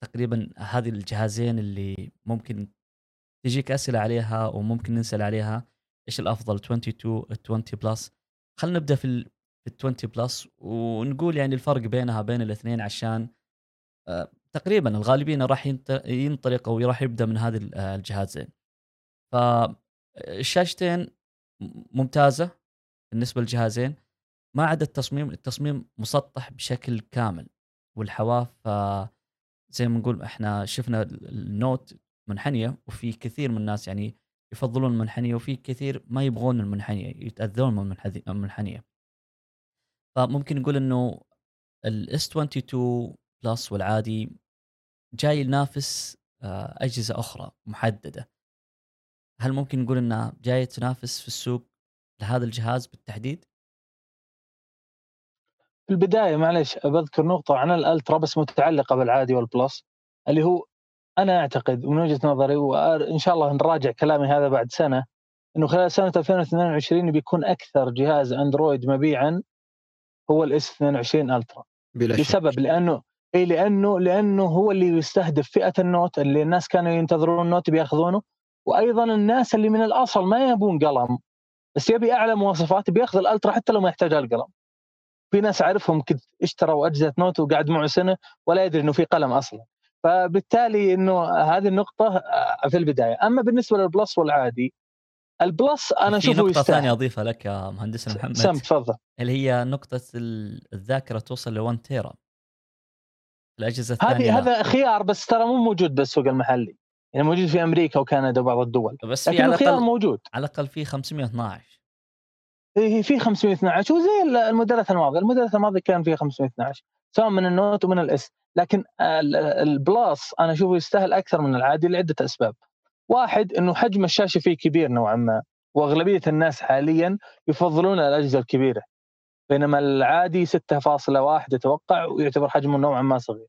تقريبا هذه الجهازين اللي ممكن تجيك أسئلة عليها وممكن نسأل عليها. إيش الأفضل 22 20 Plus خلينا نبدأ في ال 20 Plus ونقول يعني الفرق بينها بين الاثنين عشان آه، تقريبا الغالبين راح ينطلق أو راح يبدأ من هذه الجهازين. فالشاشتين ممتازة بالنسبة للجهازين. ما عدا التصميم التصميم مسطح بشكل كامل والحواف زي ما نقول إحنا شفنا النوت منحنية وفي كثير من الناس يعني يفضلون المنحنية وفي كثير ما يبغون المنحنية يتأذون من المنحنيه فممكن نقول إنه ال S 22 Plus والعادي جاي ينافس آه، أجهزة أخرى محددة. هل ممكن نقول إنها جاية تنافس في السوق لهذا الجهاز بالتحديد؟ في البداية معلش بذكر نقطة عن ال Ultra بس متعلقة بالعادي وال Plus اللي هو أنا أعتقد من وجهة نظري وان شاء الله نراجع كلامي هذا بعد سنة إنه خلال سنة 2022 بيكون أكثر جهاز أندرويد مبيعا هو ال S 22 Ultra. بلا لسبب لأنه اي لأنه لأنه هو اللي يستهدف فئة ال Note اللي الناس كانوا ينتظرون ال Note بيأخذونه. وأيضا الناس اللي من الأصل ما يبون قلم بس يبي أعلى مواصفات بيأخذ ال Ultra حتى لو ما يحتاج القلم. في ناس أعرفهم كذا اشتروا أجهزة Note وقعد معه سنة ولا يدري إنه في قلم أصلا. فبالتالي إنه هذه النقطة آه، في البداية. أما بالنسبة لل Plus والعادي ال Plus أنا أشوفه نقطة يستاهل. ثانية أضيفها لك يا مهندس محمد سم تفضل. اللي هي نقطة الذاكرة توصل ل 1 تيرا الأجهزة الثانية هذه هذا خيار بس ترى مو موجود بالسوق المحلي. يعني موجود في أمريكا وكندا وبعض الدول. بس في على الخيار موجود. على الأقل في 512 إيه في 512 وزي الموديلات الماضية. الموديلات الماضية كان فيها 512 سواء من ال Note ومن ال S لكن ال Plus أنا أشوفه يستاهل أكثر من العادي لعدة أسباب. واحد إنه حجم الشاشة فيه كبير نوعا ما وأغلبية الناس حاليا يفضلون الأجهزة الكبيرة. بينما العادي 6.1 أتوقع ويعتبر حجمه نوعا ما صغير.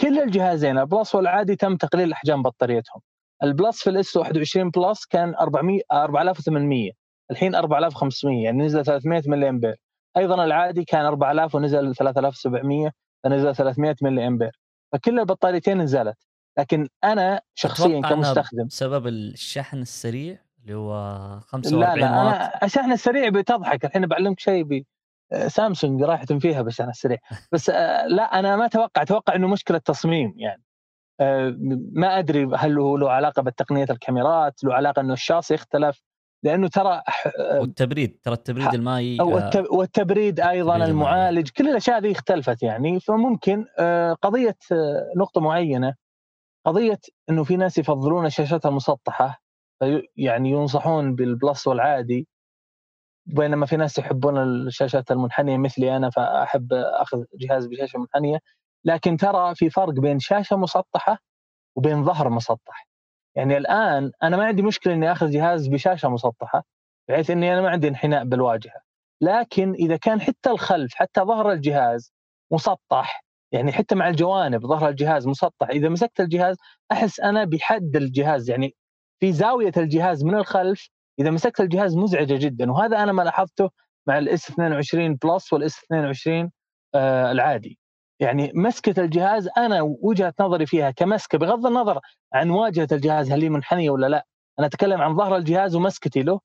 كل الجهازين ال Plus والعادي تم تقليل أحجام بطاريتهم. ال Plus في ال S 21 Plus كان 400 4800 الحين 4500 يعني نزل 300 ملي امبير أيضا العادي كان 4000 ونزل 3700 فنزل 300 ملي امبير فكل البطاريتين نزلت. لكن أنا شخصيا كمستخدم بسبب الشحن السريع اللي هو 45 لا لا أنا الشحن السريع بتضحك. الحين بعلمك شيء سامسونج راحت فيها بالشحن السريع. بس آه، لا أنا ما أتوقع أتوقع إنه مشكلة تصميم يعني. آه، ما أدري هل هو له علاقة بتقنيه الكاميرات له علاقة إنه الشاصي اختلف لأنه ترى آه، والتبريد ترى التبريد المائي والتبريد أيضا المعالج كل الأشياء هذه اختلفت يعني. فممكن قضية نقطة معينة قضية إنه في ناس يفضلون الشاشات المسطحة يعني ينصحون بالبلس والعادي بينما في ناس يحبون الشاشات المنحنية مثلي أنا فأحب أخذ جهاز بشاشة منحنية. لكن ترى في فرق بين شاشة مسطحة وبين ظهر مسطح. يعني الآن أنا ما عندي مشكلة إني أخذ جهاز بشاشة مسطحة بحيث إني أنا ما عندي انحناء بالواجهة. لكن إذا كان حتى الخلف حتى ظهر الجهاز مسطح يعني حتى مع الجوانب ظهر الجهاز مسطح إذا مسكت الجهاز أحس أنا بحد الجهاز. يعني في زاوية الجهاز من الخلف إذا مسكت الجهاز مزعجة جدا وهذا أنا ما لاحظته مع ال S 22 Plus وال S 22 آه العادي. يعني مسكة الجهاز أنا وجهة نظري فيها كمسكة بغض النظر عن واجهة الجهاز هل هي منحنية ولا لا أنا أتكلم عن ظهر الجهاز ومسكتي له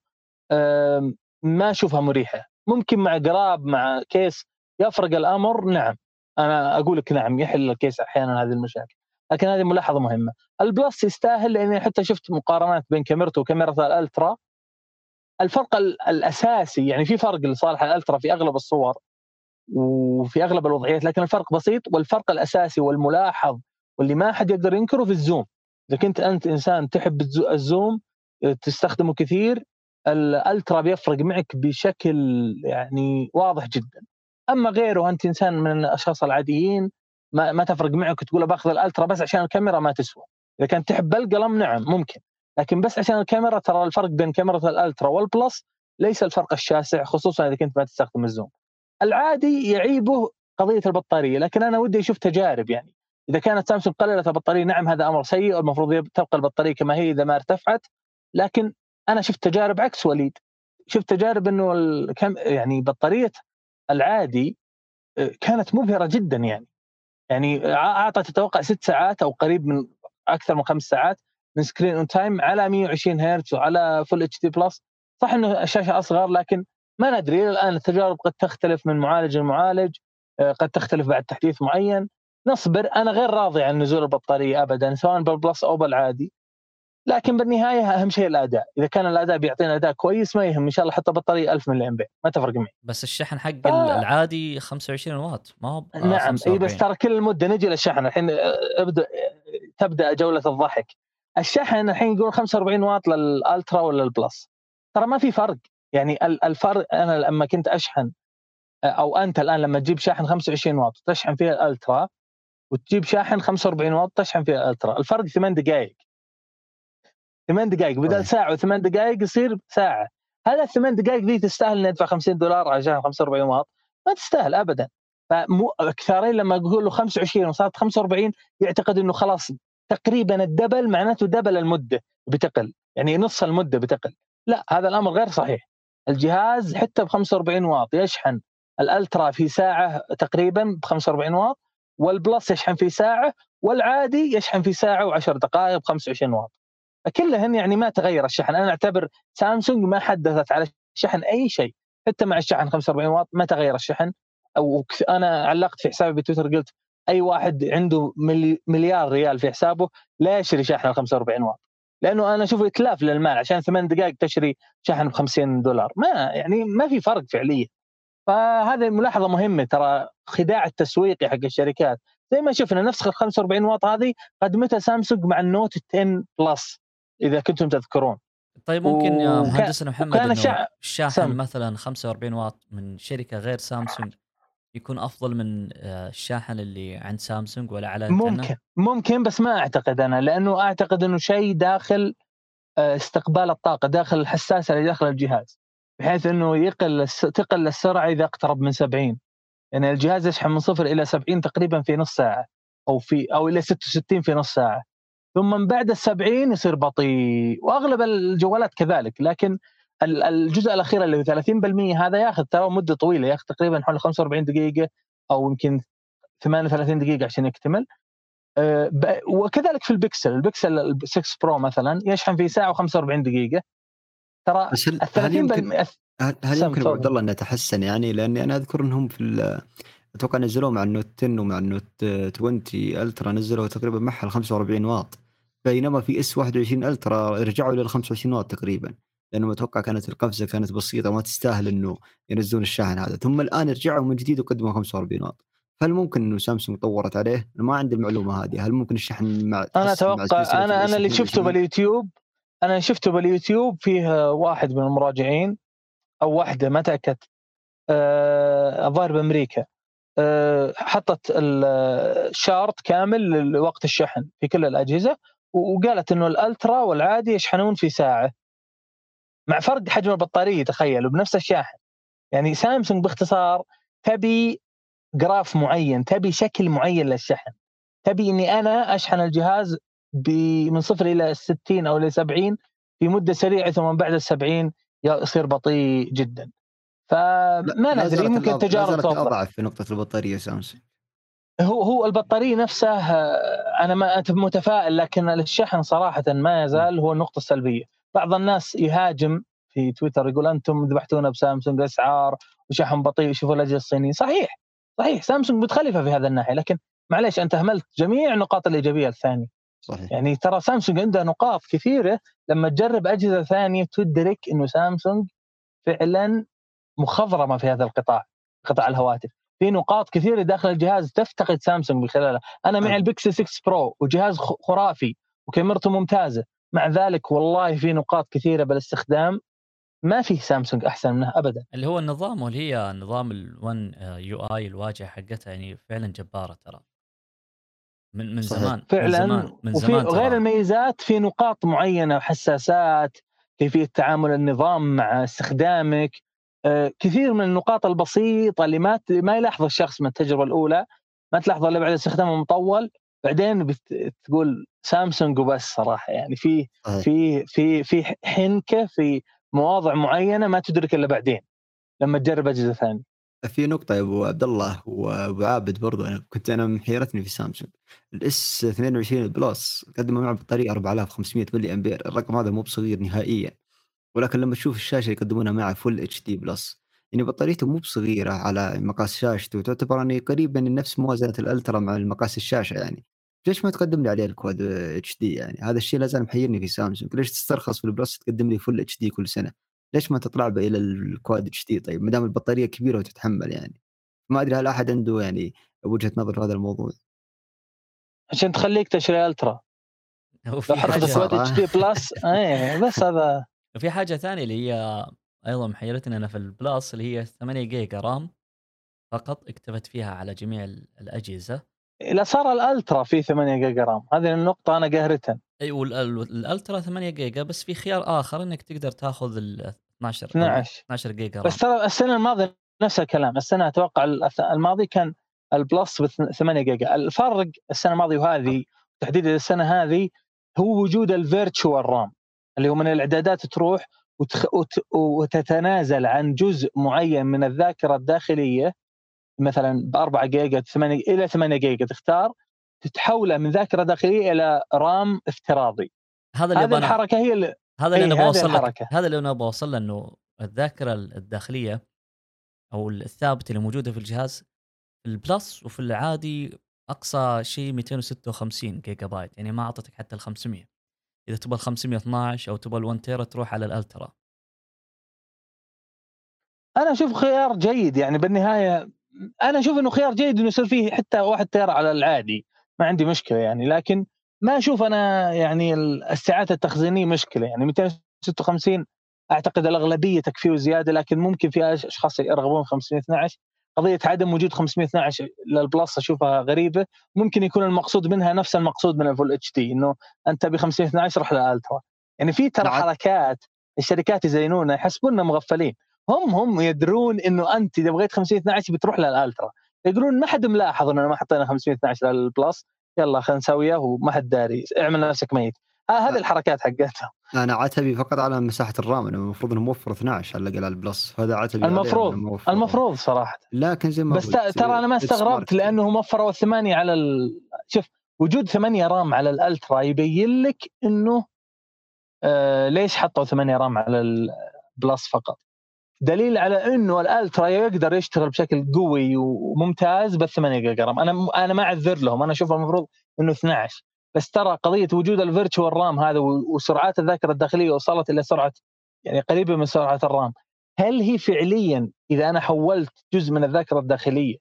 آه ما أشوفها مريحة. ممكن مع قراب مع كيس يفرق الأمر نعم. أنا أقول لك نعم يحل الكيس أحيانا هذه المشاكل لكن هذه ملاحظة مهمة. ال Plus يستاهل لأني حتى شفت مقارنات بين كاميرته وكاميرا ال Ultra. الفرق الأساسي يعني في فرق لصالح ال Ultra في أغلب الصور وفي أغلب الوضعيات لكن الفرق بسيط والفرق الأساسي والملاحظ واللي ما حد يقدر ينكره في ال zoom. إذا كنت أنت إنسان تحب الزوم تستخدمه كثير الألترا بيفرق معك بشكل يعني واضح جدا. أما غيره أنت إنسان من الأشخاص العاديين ما, ما تفرق معك تقول باخذ الألترا بس عشان الكاميرا ما تسوى. إذا كنت تحب القلم نعم ممكن. لكن بس عشان الكاميرا ترى الفرق بين كاميرا الألترا والبلس ليس الفرق الشاسع خصوصا إذا كنت ما تستخدم الزوم. العادي يعيبه قضية البطارية لكن أنا ودي أشوف تجارب يعني. إذا كانت سامسونج قللت البطارية نعم هذا أمر سيء المفروض تبقى البطارية كما هي إذا ما ارتفعت لكن أنا شفت تجارب عكس وليد. شفت تجارب إنه الكم يعني بطارية العادي آه، كانت مبهرة جدا يعني. يعني أعطت أتوقع ست ساعات أو قريب من أكثر من خمس ساعات. من screen on time على 120 هرتز وعلى Full HD Plus صح إنه الشاشة أصغر لكن ما ندري. الآن التجارب قد تختلف من معالج لمعالج آه، قد تختلف بعد تحديث معين. نصبر أنا غير راضي عن نزول البطارية ابدا سواء بال Plus أو بالعادي لكن بالنهاية أهم شيء الأداء. إذا كان الأداء بيعطينا أداء كويس ما يهم. إن شاء الله حتى بطارية 1000 ملي أمبير. ما تفرق معي. بس الشحن حق ف... العادي 25 واط. ما هو نعم. إي بس ترى كل المده نجي للشحن. الحين آه، ابدأ تبدأ جولة الضحك. الشحن الحين يقول 45 واط لل Ultra ولا ال Plus. ترى ما في فرق. يعني الفرق أنا لما كنت أشحن أو أنت الآن لما تجيب شاحن 25 واط تشحن فيه الألترا وتجيب شاحن 45 واط تشحن فيه الألترا. الفرق ثمان دقائق ثمان دقائق بدل طيب. ساعة وثمان دقائق يصير ساعة. هل الثمان دقائق ذي تستاهل اني ادفع 50 دولار عشان 45 واط؟ ما تستاهل ابدا. فمو كثيرين لما أقول له 25 وصارت 45 يعتقد إنه خلاص تقريبا الدبل معناته دبل المدة بتقل يعني نص المدة بتقل. لا هذا الأمر غير صحيح. الجهاز حتى ب 45 واط يشحن الألترا في ساعة تقريبا ب 45 واط والبلس يشحن في ساعة والعادي يشحن في ساعة و10 دقائق ب 25 واط. كلهن يعني ما تغير الشحن. أنا أعتبر سامسونج ما حدثت على الشحن أي شيء. حتى مع الشحن 45 واط ما تغير الشحن. أو أنا علقت في حسابي بتويتر قلت أي واحد عنده مليار ريال في حسابه لا يشتري شاحن 45 واط. لأنه أنا أشوفه اتلاف للمال عشان ثمان دقائق تشتري شاحن ب 50 دولار. ما يعني ما في فرق فعليا. فهذه ملاحظة مهمة ترى خداع التسويقي حق الشركات. زي ما شفنا نسخه ال 45 واط هذه قدمتها سامسونج مع ال Note 10 Plus إذا كنتم تذكرون. طيب ممكن يا مهندسنا محمد كان الشاحن مثلا 45 واط من شركة غير سامسونج يكون أفضل من آه، الشاحن اللي عند سامسونج ولا على ممكن ممكن بس ما أعتقد أنا لأنه أعتقد إنه شيء داخل آه، استقبال الطاقة داخل الحساسة اللي داخل الجهاز بحيث إنه يقل تقل السرعة إذا أقترب من 70 يعني الجهاز يشحن من صفر إلى 70 تقريبا في نص ساعة أو في أو إلى 66 في نص ساعة. ثم من بعد ال 70 يصير بطيء وأغلب الجوالات كذلك لكن الجزء الأخير اللي هو 30% هذا ياخذ ترى مدة طويلة ياخذ تقريبا حوالي 45 دقيقة أو يمكن 38 دقيقة عشان يكتمل. آه، وكذلك في ال Pixel ال Pixel 6 Pro مثلا يشحن في ساعة و45 دقيقة. ترى بس هل, هل يمكن هل يمكن عبد الله انه تحسن يعني لأني أنا أذكر إنهم في أتوقع نزلوه مع ال Note 10 ومع ال Note 20 Ultra نزلوا تقريبا معها ال 45 واط. بينما في S 21 Ultra رجعوا لل 25 واط تقريبا. لأنه أتوقع كانت القفزة كانت بسيطة ما تستاهل إنه ينزلون الشاحن هذا. ثم الآن رجعوا من جديد وقدموا 45 واط هل ممكن إنه سامسونج طورت عليه؟ ما عندي المعلومة هذه، هل ممكن الشحن مع أنا أتوقع أنا أنا اللي شفته باليوتيوب أنا شفته باليوتيوب فيه واحد من المراجعين أو واحدة ما تاكدت آه، الظاهر بأمريكا. آه، حطت الشارت كامل لوقت الشحن في كل الأجهزة وقالت إنه الألترا والعادي يشحنون في ساعة. مع فرق حجم البطارية تخيلوا بنفس الشاحن. يعني سامسونج باختصار تبي جراف معين تبي شكل معين للشحن. تبي إني أنا أشحن الجهاز من صفر إلى 60 أو إلى 70 في مدة سريعة ثم بعد ال 70 يصير بطيء جدا. فما ندري ممكن تجارب اضعف في نقطة البطارية سامسونج. هو هو البطارية نفسها أنا ما متفائل لكن الشحن صراحة ما يزال هو النقطة السلبية. بعض الناس يهاجم في تويتر يقول أنتم ذبحتونا بسامسونج أسعار وشحن بطيء شوفوا الأجهزة الصينية. صحيح صحيح سامسونج متخلفة في هذا الناحية لكن معليش أنت أهملت جميع النقاط الإيجابية الثانية. صحيح. يعني ترى سامسونج عندها نقاط كثيرة لما تجرب أجهزة ثانية تدرك إنه سامسونج فعلا مخضرمة في هذا القطاع قطاع الهواتف. في نقاط كثيرة داخل الجهاز تفتقد سامسونج من خلالها. أنا معي البيكسل 6 Pro وجهاز خرافي وكاميرته ممتازة. مع ذلك والله في نقاط كثيرة بالاستخدام ما في سامسونج أحسن منه ابدا. اللي هو النظام واللي هي نظام ال1 يو اي الواجهة حقتها يعني فعلا جبارة ترى. من من صحيح. زمان فعلا من زمان من وفي زمان غير الميزات في نقاط معينة وحساسات كيفيه تعامل النظام مع استخدامك آه، كثير من النقاط البسيطة اللي ما ما يلاحظ الشخص من التجربة الأولى ما تلاحظها إلا بعد استخدام مطول بعدين بتقول سامسونج وبس صراحة يعني في في في في حنكة في مواضع معينة ما تدرك إلا بعدين لما تجرب أجهزة ثانية. في نقطة يا أبو عبد الله وأبو عابد برضو أنا كنت أنا محيرتني في سامسونج. ال S22 Plus قدموا معه بطارية 4500 ملي أمبير الرقم هذا مو بصغير نهائيا. ولكن لما تشوف الشاشة يقدمونها معه Full HD Plus يعني بطاريته مو بصغيرة على مقاس شاشته تعتبر يعني قريبا نفس موازنة الألترا مع مقاس الشاشة يعني. ليش ما تقدم لي عليه ال Quad HD يعني؟ هذا الشيء لا زال محيرني في سامسونج. ليش تسترخص في البلس تقدم لي Full HD كل سنة؟ ليش ما تطلع به إلى ال Quad HD طيب ما دام البطارية كبيرة وتتحمل يعني. ما أدري هل أحد عنده يعني وجهة نظر في هذا الموضوع؟ عشان تخليك تشتري ألترا. لو حطيت Quad HD Plus إيه بس هذا وفي حاجة ثانية اللي هي أيضا محيرتني أنا في البلس اللي هي 8 جيجا RAM فقط اكتفت فيها على جميع الأجهزة. صار الألترا في 8 جيجا RAM. هذه النقطة أنا قهرتها. أي والألترا 8 جيجا بس في خيار آخر إنك تقدر تأخذ ال 12 12 12 جيجا RAM. بس ترى السنة الماضية نفس الكلام. السنة أتوقع الماضي كان البلس ب 8 جيجا. الفرق السنة الماضية وهذه تحديدا السنة هذه هو وجود ال virtual RAM اللي هو من الإعدادات تروح. وتتنازل عن جزء معين من الذاكرة الداخلية مثلا ب 4 جيجا 8 إلى 8 جيجا تختار تتحوله من ذاكرة داخلية إلى RAM افتراضي. هذا اللي هذه الحركة هي اللي هذا اللي أنا بوصل لك هذا اللي أنا بوصل له إنه الذاكرة الداخلية أو الثابتة اللي موجودة في الجهاز البلس وفي العادي أقصى شيء 256 جيجا بايت يعني ما أعطتك حتى ال 500 إذا تبغى ال 512 أو تبغى ال 1 تيرا تروح على الألترا. أنا أشوف خيار جيد يعني بالنهاية أنا أشوف إنه خيار جيد إنه يصير فيه حتى واحد تيرا على العادي. ما عندي مشكلة يعني لكن ما أشوف أنا يعني الساعات التخزينية مشكلة يعني. 256 أعتقد الأغلبية تكفيه زيادة لكن ممكن في أشخاص يرغبون 512 قضية عدم وجود 512 للبلس أشوفها غريبة. ممكن يكون المقصود منها نفس المقصود من ال Full HD إنه أنت ب 512 روح للالترا يعني في ترى. حركات الشركات يزينونها يحسبوننا مغفلين. هم هم يدرون إنه أنت إذا بغيت 512 بتروح للألترا. يقولون ما حد ملاحظ اننا ما حطينا 512 للبلس يلا خلينا نسويه وما حد داري. اعمل نفسك ميت. هذه الحركات حقتهم. أنا عتبي فقط على مساحة ال RAM أنا المفروض إنه موفر 12 على الأقل على البلس هذا عتبي المفروض-. المفروض صراحة. لكن زي ما بس ترى أنا ما استغربت. لأنه وفروا الثمانيه على ال... شوف وجود ثمانية RAM على الألترا يبين لك إنه آه ليش حطوا ثمانية RAM على البلس فقط. دليل على إنه الألترا يقدر يشتغل بشكل قوي وممتاز بال 8 جيجا RAM أنا أنا ما أعذر لهم. أنا أشوف المفروض إنه 12 بس ترى قضية وجود ال virtual RAM هذا وسرعات الذاكرة الداخلية وصلت إلى سرعة يعني قريبة من سرعة ال RAM. هل هي فعليا إذا أنا حولت جزء من الذاكرة الداخلية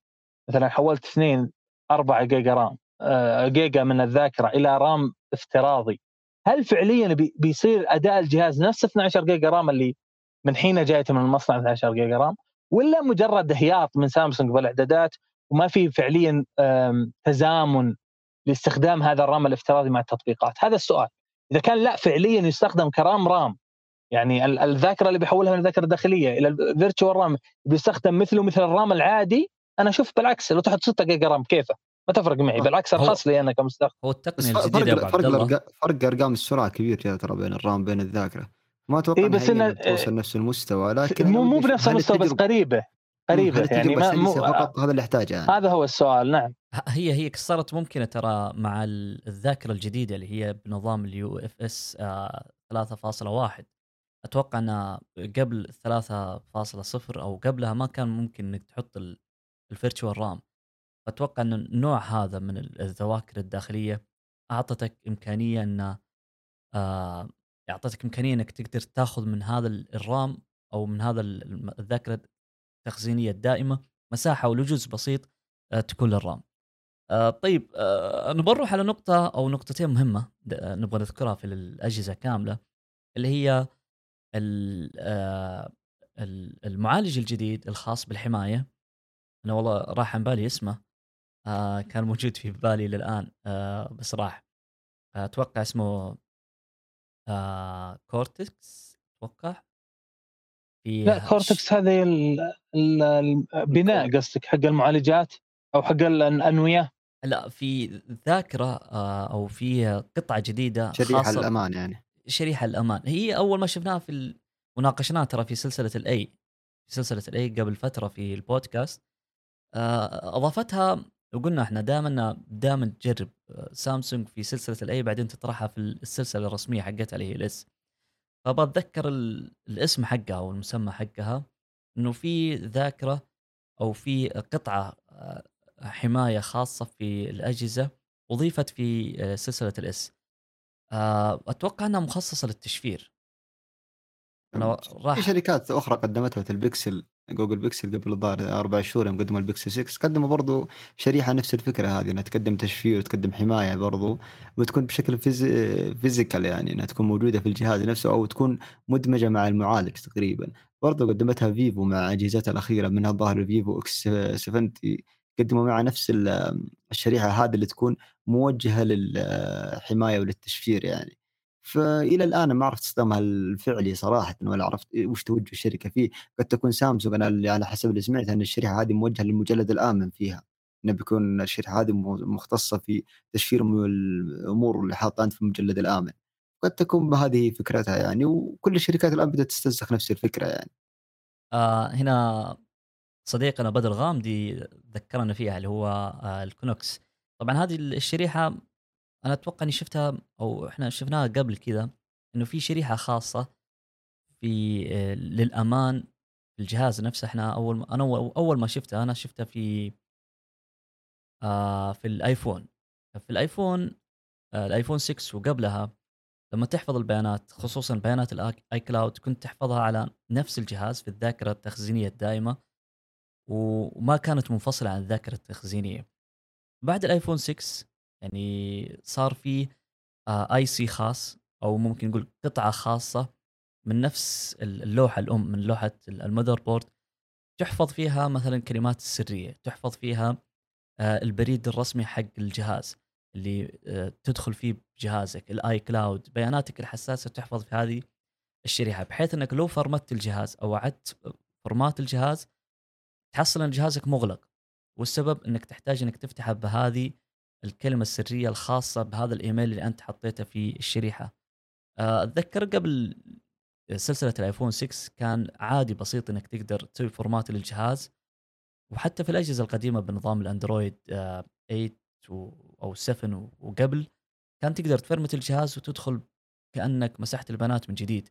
مثلا حولت 2 4 جيجا RAM آه، جيجا من الذاكرة إلى RAM افتراضي هل فعليا بي- بيصير أداء الجهاز نفس 12 جيجا RAM اللي من حين جاءت من المصنع 12 جيجا RAM ولا مجرد هياط من سامسونج بالإعدادات وما في فعليا تزامن لاستخدام هذا ال RAM الافتراضي مع التطبيقات. هذا السؤال. إذا كان لا فعليا يستخدم ك RAM RAM يعني ال- الذاكرة اللي بيحولها من الذاكره الداخليه إلى ال virtual RAM بيستخدم مثله مثل ال RAM العادي أنا أشوف بالعكس لو تحط 6 جيجا RAM كيفه؟ ما تفرق معي بالعكس هو- أرخص لي أنا كمستخدم. هو التقنية فرق الجديدة فرق الأرقام- فرق أرقام السرعة كبير ترى بين ال RAM بين الذاكرة. ما أتوقع إيه بس إنه- توصل نفس المستوى لكن مو مو بنفس المستوى بس قريبة قريبة هل يعني ما مو سلسة فقط هذا اللي أحتاجه يعني هذا هو السؤال نعم. هي هي صارت ممكنة ترى مع ال- الذاكرة الجديدة اللي هي بنظام ال UFS 3.1 أتوقع ان قبل 3.0 أو قبلها ما كان ممكن إنك تحط ال virtual RAM. أتوقع إن النوع هذا من ال- الذواكر الداخلية أعطتك إمكانية ان آه، اعطتك إمكانية إنك تقدر تاخذ من هذا ال- ال RAM أو من هذا الذاكرة التخزينية الدائمة مساحة ولو جزء بسيط آه، تكون للرام. آه، طيب آه، نبغى نروح على نقطة أو نقطتين مهمة نبغى نذكرها في الأجهزة كاملة اللي هي ال- ال- المعالج الجديد الخاص بالحماية أنا والله راح عن بالي اسمه كان موجود في بالي للآن بس راح أتوقع اسمه آه، Cortex أتوقع. في لا Cortex هذه ال- ال- البناء قصدك حق المعالجات أو حق الانويه لا في ذاكرة آه، أو في قطعة جديدة شريحة الامان يعني. شريحة الامان هي أول ما شفناها في وناقشناها ترى في سلسلة ال A في سلسلة ال A قبل فترة في البودكاست. آه، أضافتها وقلنا إحنا دائما دائما تجرب آه، سامسونج في سلسلة ال A بعدين تطرحها في السلسلة الرسمية حقتها اللي هي ال S فبتذكر ال- الاسم حقها أو المسمى حقها إنه في ذاكرة أو في قطعة آه، حماية خاصة في الأجهزة أضيفت في آه، سلسلة ال S أتوقع إنها مخصصة للتشفير. أنا في راح شركات أخرى قدمتها مثل Pixel. Google Pixel قبل الظاهر أربع شهور يوم قدموا البيكسل 6 قدموا برضو شريحة نفس الفكرة هذه إنها تقدم تشفير وتقدم حماية برضو وتكون بشكل physi... physical يعني إنها تكون موجودة في الجهاز نفسه أو تكون مدمجة مع المعالج تقريبا. برضو قدمتها Vivo مع أجهزتها الأخيرة منها الظاهر Vivo X 70 قدموا مع نفس ال- الشريحة هذه اللي تكون موجهة للحمايه وللتشفير يعني. فإلى الآن ما عرفت استخدامها الفعلي صراحة ولا عرفت وش توجه الشركة فيه. قد تكون سامسونج أنا اللي على حسب اللي سمعت أن الشريحة هذه موجهة للمجلد الآمن فيها. إنه بيكون الشريحة هذه مختصة في تشفير الأمور اللي حاطها أنت في المجلد الآمن. قد تكون هذه فكرتها يعني وكل الشركات الآن بدأت تستنسخ نفس الفكرة يعني. آه هنا صديقنا بدر غامدي ذكرنا فيها اللي هو آه الكونوكس. طبعا هذه الشريحة أنا أتوقع إني شفتها أو إحنا شفناها قبل كذا إنه في شريحة خاصة في آه للأمان في الجهاز نفسه. إحنا أول ما أنا أول ما شفتها أنا شفتها في آه في الآيفون. في الآيفون آه الآيفون 6 وقبلها لما تحفظ البيانات خصوصا بيانات ال iCloud كنت تحفظها على نفس الجهاز في الذاكرة التخزينية الدائمة وما كانت منفصلة عن الذاكرة التخزينية. بعد الآيفون 6 يعني صار في IC خاص أو ممكن نقول قطعة خاصة من نفس اللوحة الأم من لوحة ال motherboard تحفظ فيها مثلا كلمات السريه تحفظ فيها آه، البريد الرسمي حق الجهاز اللي آه، تدخل فيه بجهازك ال iCloud بياناتك الحساسة تحفظ في هذه الشريحة. بحيث إنك لو فرمت الجهاز أو عدت format الجهاز تحصل إن جهازك مغلق. والسبب إنك تحتاج إنك تفتحه بهذه الكلمة السرية الخاصة بهذا الإيميل اللي أنت حطيته في الشريحة. آه، أتذكر قبل سلسلة الآيفون 6 كان عادي بسيط إنك تقدر تسوي فورمات للجهاز. وحتى في الأجهزة القديمة بنظام الأندرويد 8 آه، أو 7 وقبل كان تقدر تفرمت الجهاز وتدخل كأنك مسحت البيانات من جديد.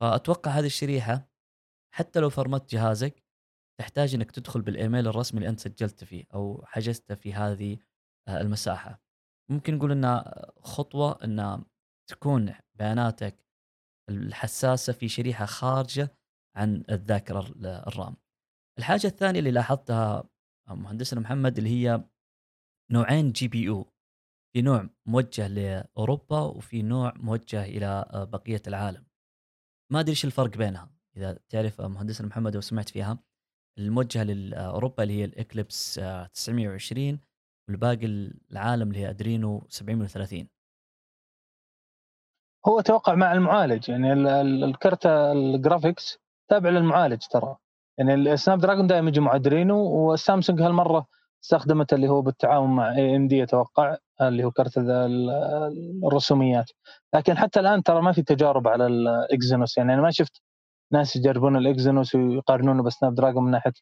فأتوقع هذه الشريحة حتى لو فرمت جهازك تحتاج إنك تدخل بالإيميل الرسمي اللي أنت سجلت فيه أو حجزته في هذه المساحة ممكن نقول إنها خطوة ان تكون بياناتك الحساسة في شريحة خارجة عن الذاكرة ال RAM. الحاجة الثانية اللي لاحظتها مهندسنا محمد اللي هي نوعين GPU في نوع موجه لأوروبا وفي نوع موجه إلى بقية العالم. ما أدري إيش الفرق بينها إذا تعرف مهندسنا محمد أو سمعت فيها. الموجهه لاوروبا اللي هي ال Xclipse 920 والباقي العالم اللي هي Adreno 730 هو توقع مع المعالج يعني الكرت ال graphics تابع للمعالج ترى. يعني ال Snapdragon دائما يجي مع Adreno والسامسونج هالمرة استخدمت اللي هو بالتعاون مع AMD أتوقع اللي هو كرت الرسوميات. لكن حتى الآن ترى ما في تجارب على ال Exynos يعني أنا ما شفت ناس يجربون ال Exynos ويقارنونه ب Snapdragon من ناحية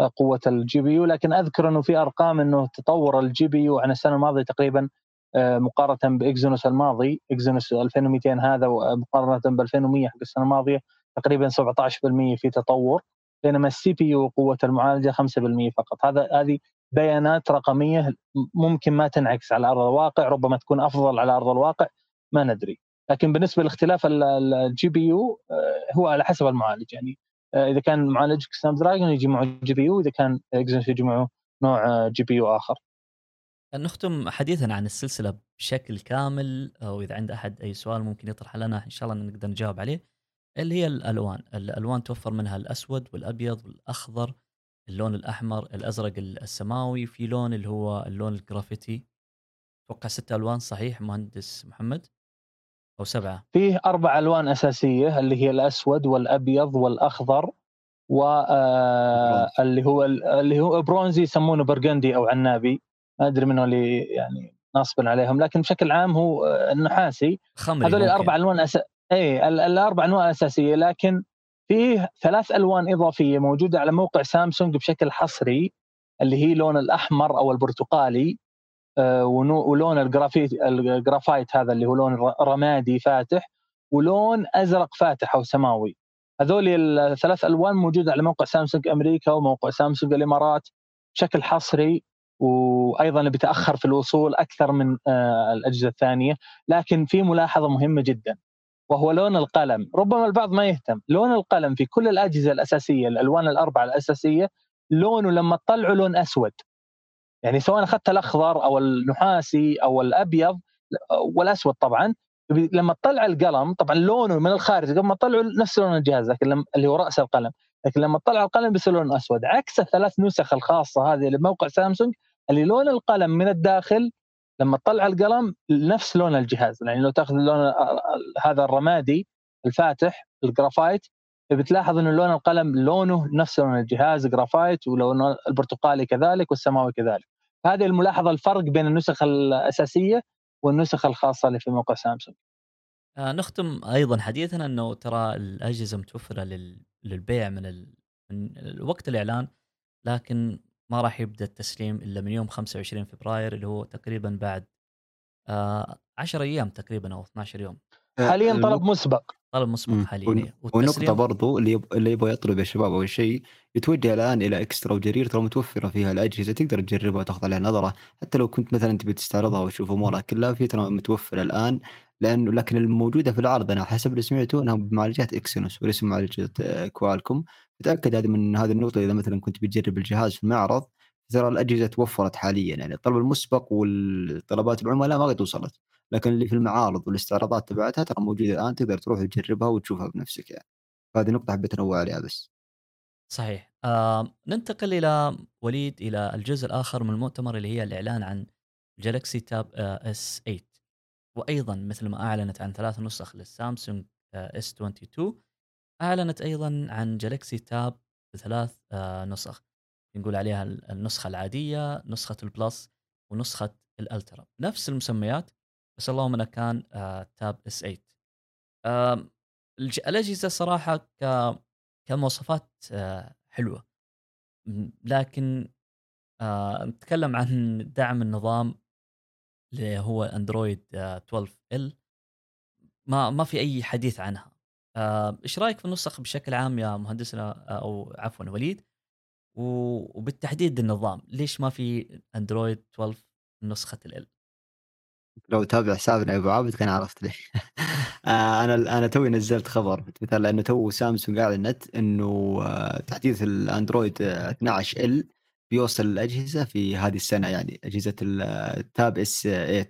قوة ال GPU لكن أذكر إنه في أرقام إنه تطور ال GPU عن السنة الماضية تقريبا آه، مقارنة ب Exynos الماضي. Exynos 2200 هذا مقارنة ب 2100 حق السنة الماضية تقريبا 17% في تطور بينما ال CPU قوة المعالجة 5% فقط. هذا هذه بيانات رقمية ممكن ما تنعكس على أرض الواقع ربما تكون أفضل على أرض الواقع ما ندري. لكن بالنسبة لاختلاف ال GPU هو على حسب المعالج يعني. آه، إذا كان معالجك Snapdragon يجي معه GPU اذا كان Exynos يجي معه نوع GPU آخر نختم حديثنا عن السلسلة بشكل كامل أو إذا عند أحد أي سؤال ممكن يطرح لنا إن شاء الله نقدر نجاوب عليه اللي هي الألوان، الألوان توفر منها الأسود والأبيض والأخضر، اللون الأحمر، الأزرق السماوي، في لون اللي هو اللون الجرافيتي. أتوقع ست ألوان صحيح مهندس محمد؟ أو سبعة؟ فيه أربع ألوان أساسية اللي هي الأسود والأبيض والأخضر واللي آه، هو اللي هو برونزي يسمونه برجندي أو عنابي. ما أدري منه اللي يعني ناصب عليهم لكن بشكل عام هو النحاسي. هذول الأربع ألوان أس... اي الأربع أنواع أساسية لكن فيه ثلاث ألوان إضافية موجودة على موقع سامسونج بشكل حصري اللي هي لون الأحمر أو البرتقالي. آه، ولون ال graphite ال graphite هذا اللي هو لون رمادي فاتح ولون أزرق فاتح أو سماوي. هذول الثلاث ألوان موجودة على موقع سامسونج أمريكا وموقع سامسونج الإمارات بشكل حصري وأيضا بيتأخر في الوصول أكثر من آه، الأجهزة الثانية لكن في ملاحظة مهمة جدا وهو لون القلم. ربما البعض ما يهتم. لون القلم في كل الأجهزة الأساسية الألوان الأربعة الأساسية لونه لما تطلعه لون أسود. يعني سواء أخذت الأخضر أو النحاسي أو الأبيض والاسود طبعا لما تطلع القلم طبعا لونه من الخارج قبل ما تطلعه نفس لون الجهاز لكن اللي هو رأس القلم لكن لما تطلع القلم بيصير لون أسود عكس الثلاث نسخ الخاصة هذه لموقع سامسونج اللي لون القلم من الداخل لما تطلع القلم نفس لون الجهاز يعني لو تأخذ اللون هذا الرمادي الفاتح الجرافايت بتلاحظ إنه لون القلم لونه نفس لون الجهاز جرافايت ولون البرتقالي كذلك والسماوي كذلك. هذه الملاحظة الفرق بين النسخ الأساسية والنسخ الخاصة اللي في موقع سامسونج. آه نختم أيضا حديثنا إنه ترى الأجهزة متوفرة للبيع من, ال... من وقت الإعلان لكن ما راح يبدأ التسليم إلا من يوم 25 فبراير اللي هو تقريبا بعد آه 10 أيام تقريبا أو 12 يوم. حاليا طلب مسبق. طلب مسبق حاليا ونقطه برضو اللي يب... اللي يبغى يطلب يا شباب أول شيء يتوجه الآن إلى اكسترا وجرير ترى متوفرة فيها الأجهزة تقدر تجربها وتاخذ عليها نظرة. حتى لو كنت مثلا تبي تستعرضها وتشوف أمورها كلها في ترى متوفرة الآن لأنه لكن الموجودة في العرض أنا حسب اللي سمعته أنها بمعالجات اكسينوس وليس معالجات آه، كوالكم تاكد هذه من هذه النقطة إذا مثلا كنت بتجرب الجهاز في المعرض ترى الأجهزة توفرت حاليا. يعني الطلب المسبق والطلبات العملاء ما قد وصلت. لكن اللي في المعارض والاستعراضات تبعتها ترى موجودة الآن تقدر تروح تجربها وتشوفها بنفسك يعني. هذه نقطة حبيت انوه عليها بس. صحيح. آه ننتقل إلى وليد إلى الجزء الآخر من المؤتمر اللي هي الإعلان عن جالكسي Tab S 8 وأيضا مثل ما أعلنت عن ثلاث نسخ للسامسونج S 22 أعلنت أيضا عن جالكسي Tab بثلاث آه، نسخ. نقول عليها النسخة العادية نسخة ال Plus ونسخة ال Ultra. نفس المسميات بس اللهم إنه كان آه، Tab S 8 الأجهزة صراحة ك كمواصفات آه، حلوة. لكن نتكلم عن دعم النظام اللي هو اندرويد 12 ال ما ما في أي حديث عنها. إيش رأيك في النسخ بشكل عام يا مهندسنا أو عفوا وليد؟ وبالتحديد النظام ليش ما في اندرويد 12 نسخة ال لو تابع حسابنا يا أبو عابد كان عرفت ليه آه، أنا أنا توي نزلت خبر مثال لأنه تو سامسونج اعلنت إنه آه، تحديث الأندرويد 12 إل بيوصل الأجهزة في هذه السنة يعني أجهزة ال Tab S 8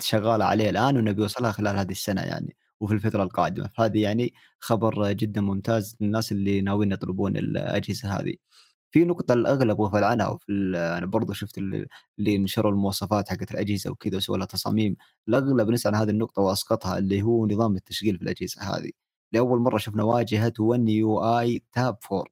شغالة عليه الآن وإنه بيوصلها خلال هذه السنة يعني وفي الفترة القادمة. فهذه يعني خبر جدا ممتاز للناس اللي ناويين يطلبون الأجهزة هذه. في نقطة الأغلب غفل عنها وفي أنا برضو شفت اللي, نشروا المواصفات حقت الأجهزة وكذا وسووا لها تصاميم. الأغلب نسى عن هذه النقطة وأسقطها اللي هو نظام التشغيل في الأجهزة هذه. لأول مرة شفنا واجهة One UI Tab 4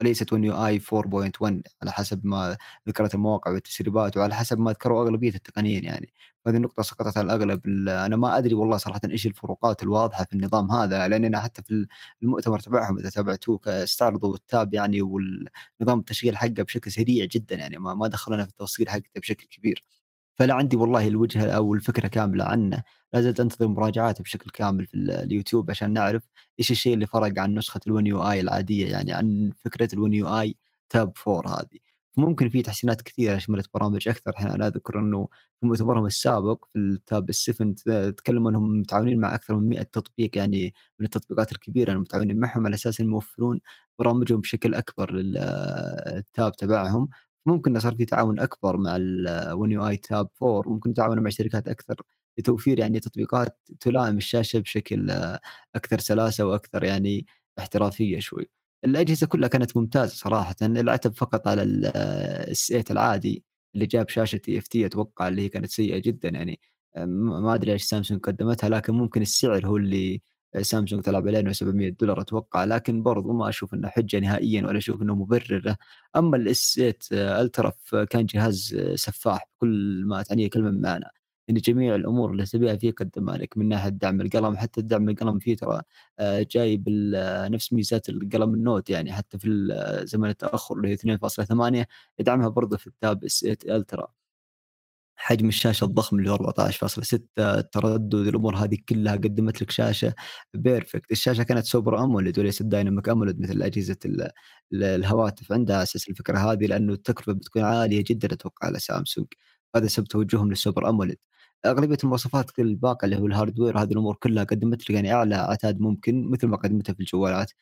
وليست One UI 4.1 على حسب ما ذكرت المواقع والتسريبات وعلى حسب ما ذكروا أغلبية التقنيين يعني. هذه النقطة سقطت على الاغلب أنا ما أدري والله صراحة إيش الفروقات الواضحة في النظام هذا لأن أنا حتى في المؤتمر تبعهم إذا تابعتوه استعرضوا ال Tab يعني والنظام التشغيل حقه بشكل سريع جدا يعني ما دخلنا في التوصيل حقه بشكل كبير. فلا عندي والله الوجهه أو الفكرة كاملة عنه. لا زلت أنتظر مراجعاته بشكل كامل في اليوتيوب عشان نعرف إيش الشيء اللي فرق عن نسخة ال One UI العادية يعني عن فكرة ال One UI Tab 4 هذه. ممكن في تحسينات كثيرة شملت برامج أكثر أنا أذكر إنه في مؤتمرهم السابق في ال Tab 7 تكلموا إنهم متعاونين مع أكثر من 100 تطبيق يعني من التطبيقات الكبيرة المتعاونين معهم على أساس إنهم يوفرون برامجهم بشكل أكبر للتاب تبعهم ممكن صار في تعاون أكبر مع الون يو اي تاب 4 ممكن يتعاونوا مع شركات أكثر لتوفير يعني تطبيقات تلائم الشاشة بشكل أكثر سلاسة وأكثر يعني احترافية شوي. الأجهزة كلها كانت ممتازة صراحة. العتب فقط على 8 العادي اللي جاب شاشة TFT أتوقع اللي هي كانت سيئة جدا يعني. ما أدري إيش سامسونج قدمتها لكن ممكن السعر هو اللي سامسونج تلعب عليه إنه 700 دولار أتوقع. لكن برضو ما أشوف إنه حجة نهائيا ولا أشوف إنه مبرر أما ال S8 Ultra كان جهاز سفاح بكل ما تعنيه كلمة بمعنى. يعني جميع الأمور اللي تبيها فيه قدمها لك من ناحية دعم القلم حتى الدعم القلم فيه ترى آه، جاي بنفس ميزات القلم ال Note يعني حتى في زمن التأخر اللي هي 2.8 يدعمها برضه في ال Tab S8 Ultra حجم الشاشة الضخم اللي هو 14.6 التردد الأمور هذه كلها قدمت لك شاشة perfect الشاشة كانت Super AMOLED وليست Dynamic AMOLED مثل أجهزة الهواتف. عندها أساس الفكرة هذه لأنه التكلفة بتكون عالية جدا أتوقع على سامسونج. هذا سبب توجههم لل Super AMOLED أغلبية المواصفات الباقة اللي هو ال hardware هذه الأمور كلها قدمت لك يعني أعلى عتاد ممكن مثل ما قدمتها في الجوالات.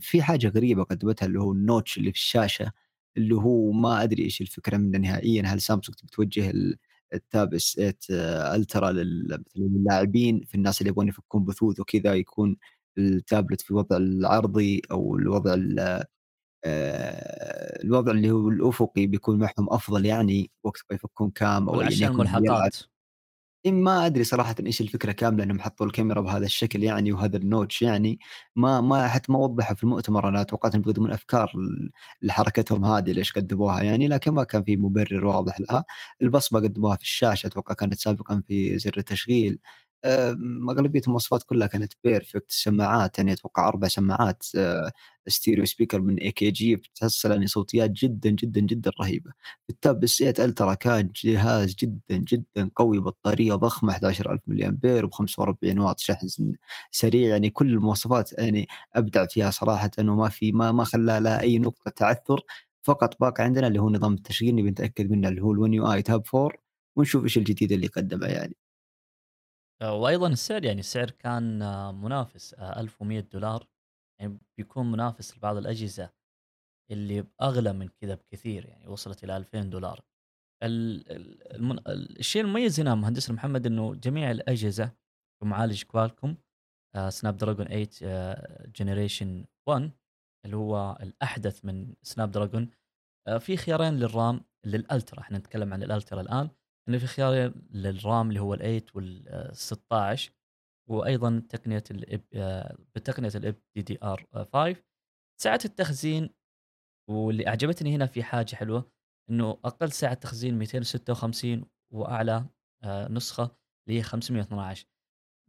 في حاجة غريبة قدمتها اللي هو ال notch اللي في الشاشة اللي هو ما أدري إيش الفكرة منه نهائيا. هل سامسونج بتوجه ال Tab S8 Ultra للاعبين في الناس اللي يبغون يفكون بثوث وكذا يكون التابلت في وضع العرضي أو الوضع آه، الوضع اللي هو الأفقي بيكون معهم أفضل يعني وقت ما يفكون cam أو عشان الملحقات. ما أدري صراحة إيش الفكرة كاملة إنهم حطوا الكاميرا بهذا الشكل يعني وهذا ال notch يعني. ما ما حتى ما وضحوا في المؤتمر أنا توقعت إنهم بيقدمون أفكار لحركتهم هذه ليش قدموها يعني لكن ما كان في مبرر واضح. لها البصمة قدموها في الشاشة أتوقع كانت سابقا في زر التشغيل. أغلبية المواصفات كلها كانت perfect السماعات يعني أتوقع أربع سماعات stereo speaker من AKG بتحصل يعني صوتيات جدا جدا جدا رهيبة. ال Tab S8 Ultra كان جهاز جدا جدا قوي بطارية ضخمة 11000 ملي امبير ب 45 واط شحن سريع يعني كل المواصفات يعني ابدع فيها صراحة إنه ما في ما ما خلى لها أي نقطة تعثر. فقط باقي عندنا اللي هو نظام التشغيل نبي نتأكد منه اللي هو الون يو اي تاب 4 ونشوف إيش الجديد اللي قدمه يعني. آه، وأيضا السعر يعني السعر كان آه، منافس 1100 آه، دولار. يعني بيكون منافس لبعض الأجهزة اللي أغلى من كذا بكثير يعني وصلت إلى 2000 دولار. المن... الشيء المميز هنا مهندس محمد إنه جميع الأجهزة بمعالج كوالكوم Snapdragon 8 Generation 1 اللي هو الأحدث من Snapdragon في خيارين لل RAM لل Ultra. إحنا نتكلم عن ال Ultra الآن. إنه في خيارين لل RAM اللي هو ال8 وال 16 وأيضا تقنية ال LP آه، بتقنية ال LPDDR 5 سعه التخزين واللي أعجبتني هنا في حاجة حلوة إنه أقل سعه تخزين 256 وأعلى آه، نسخة اللي هي 512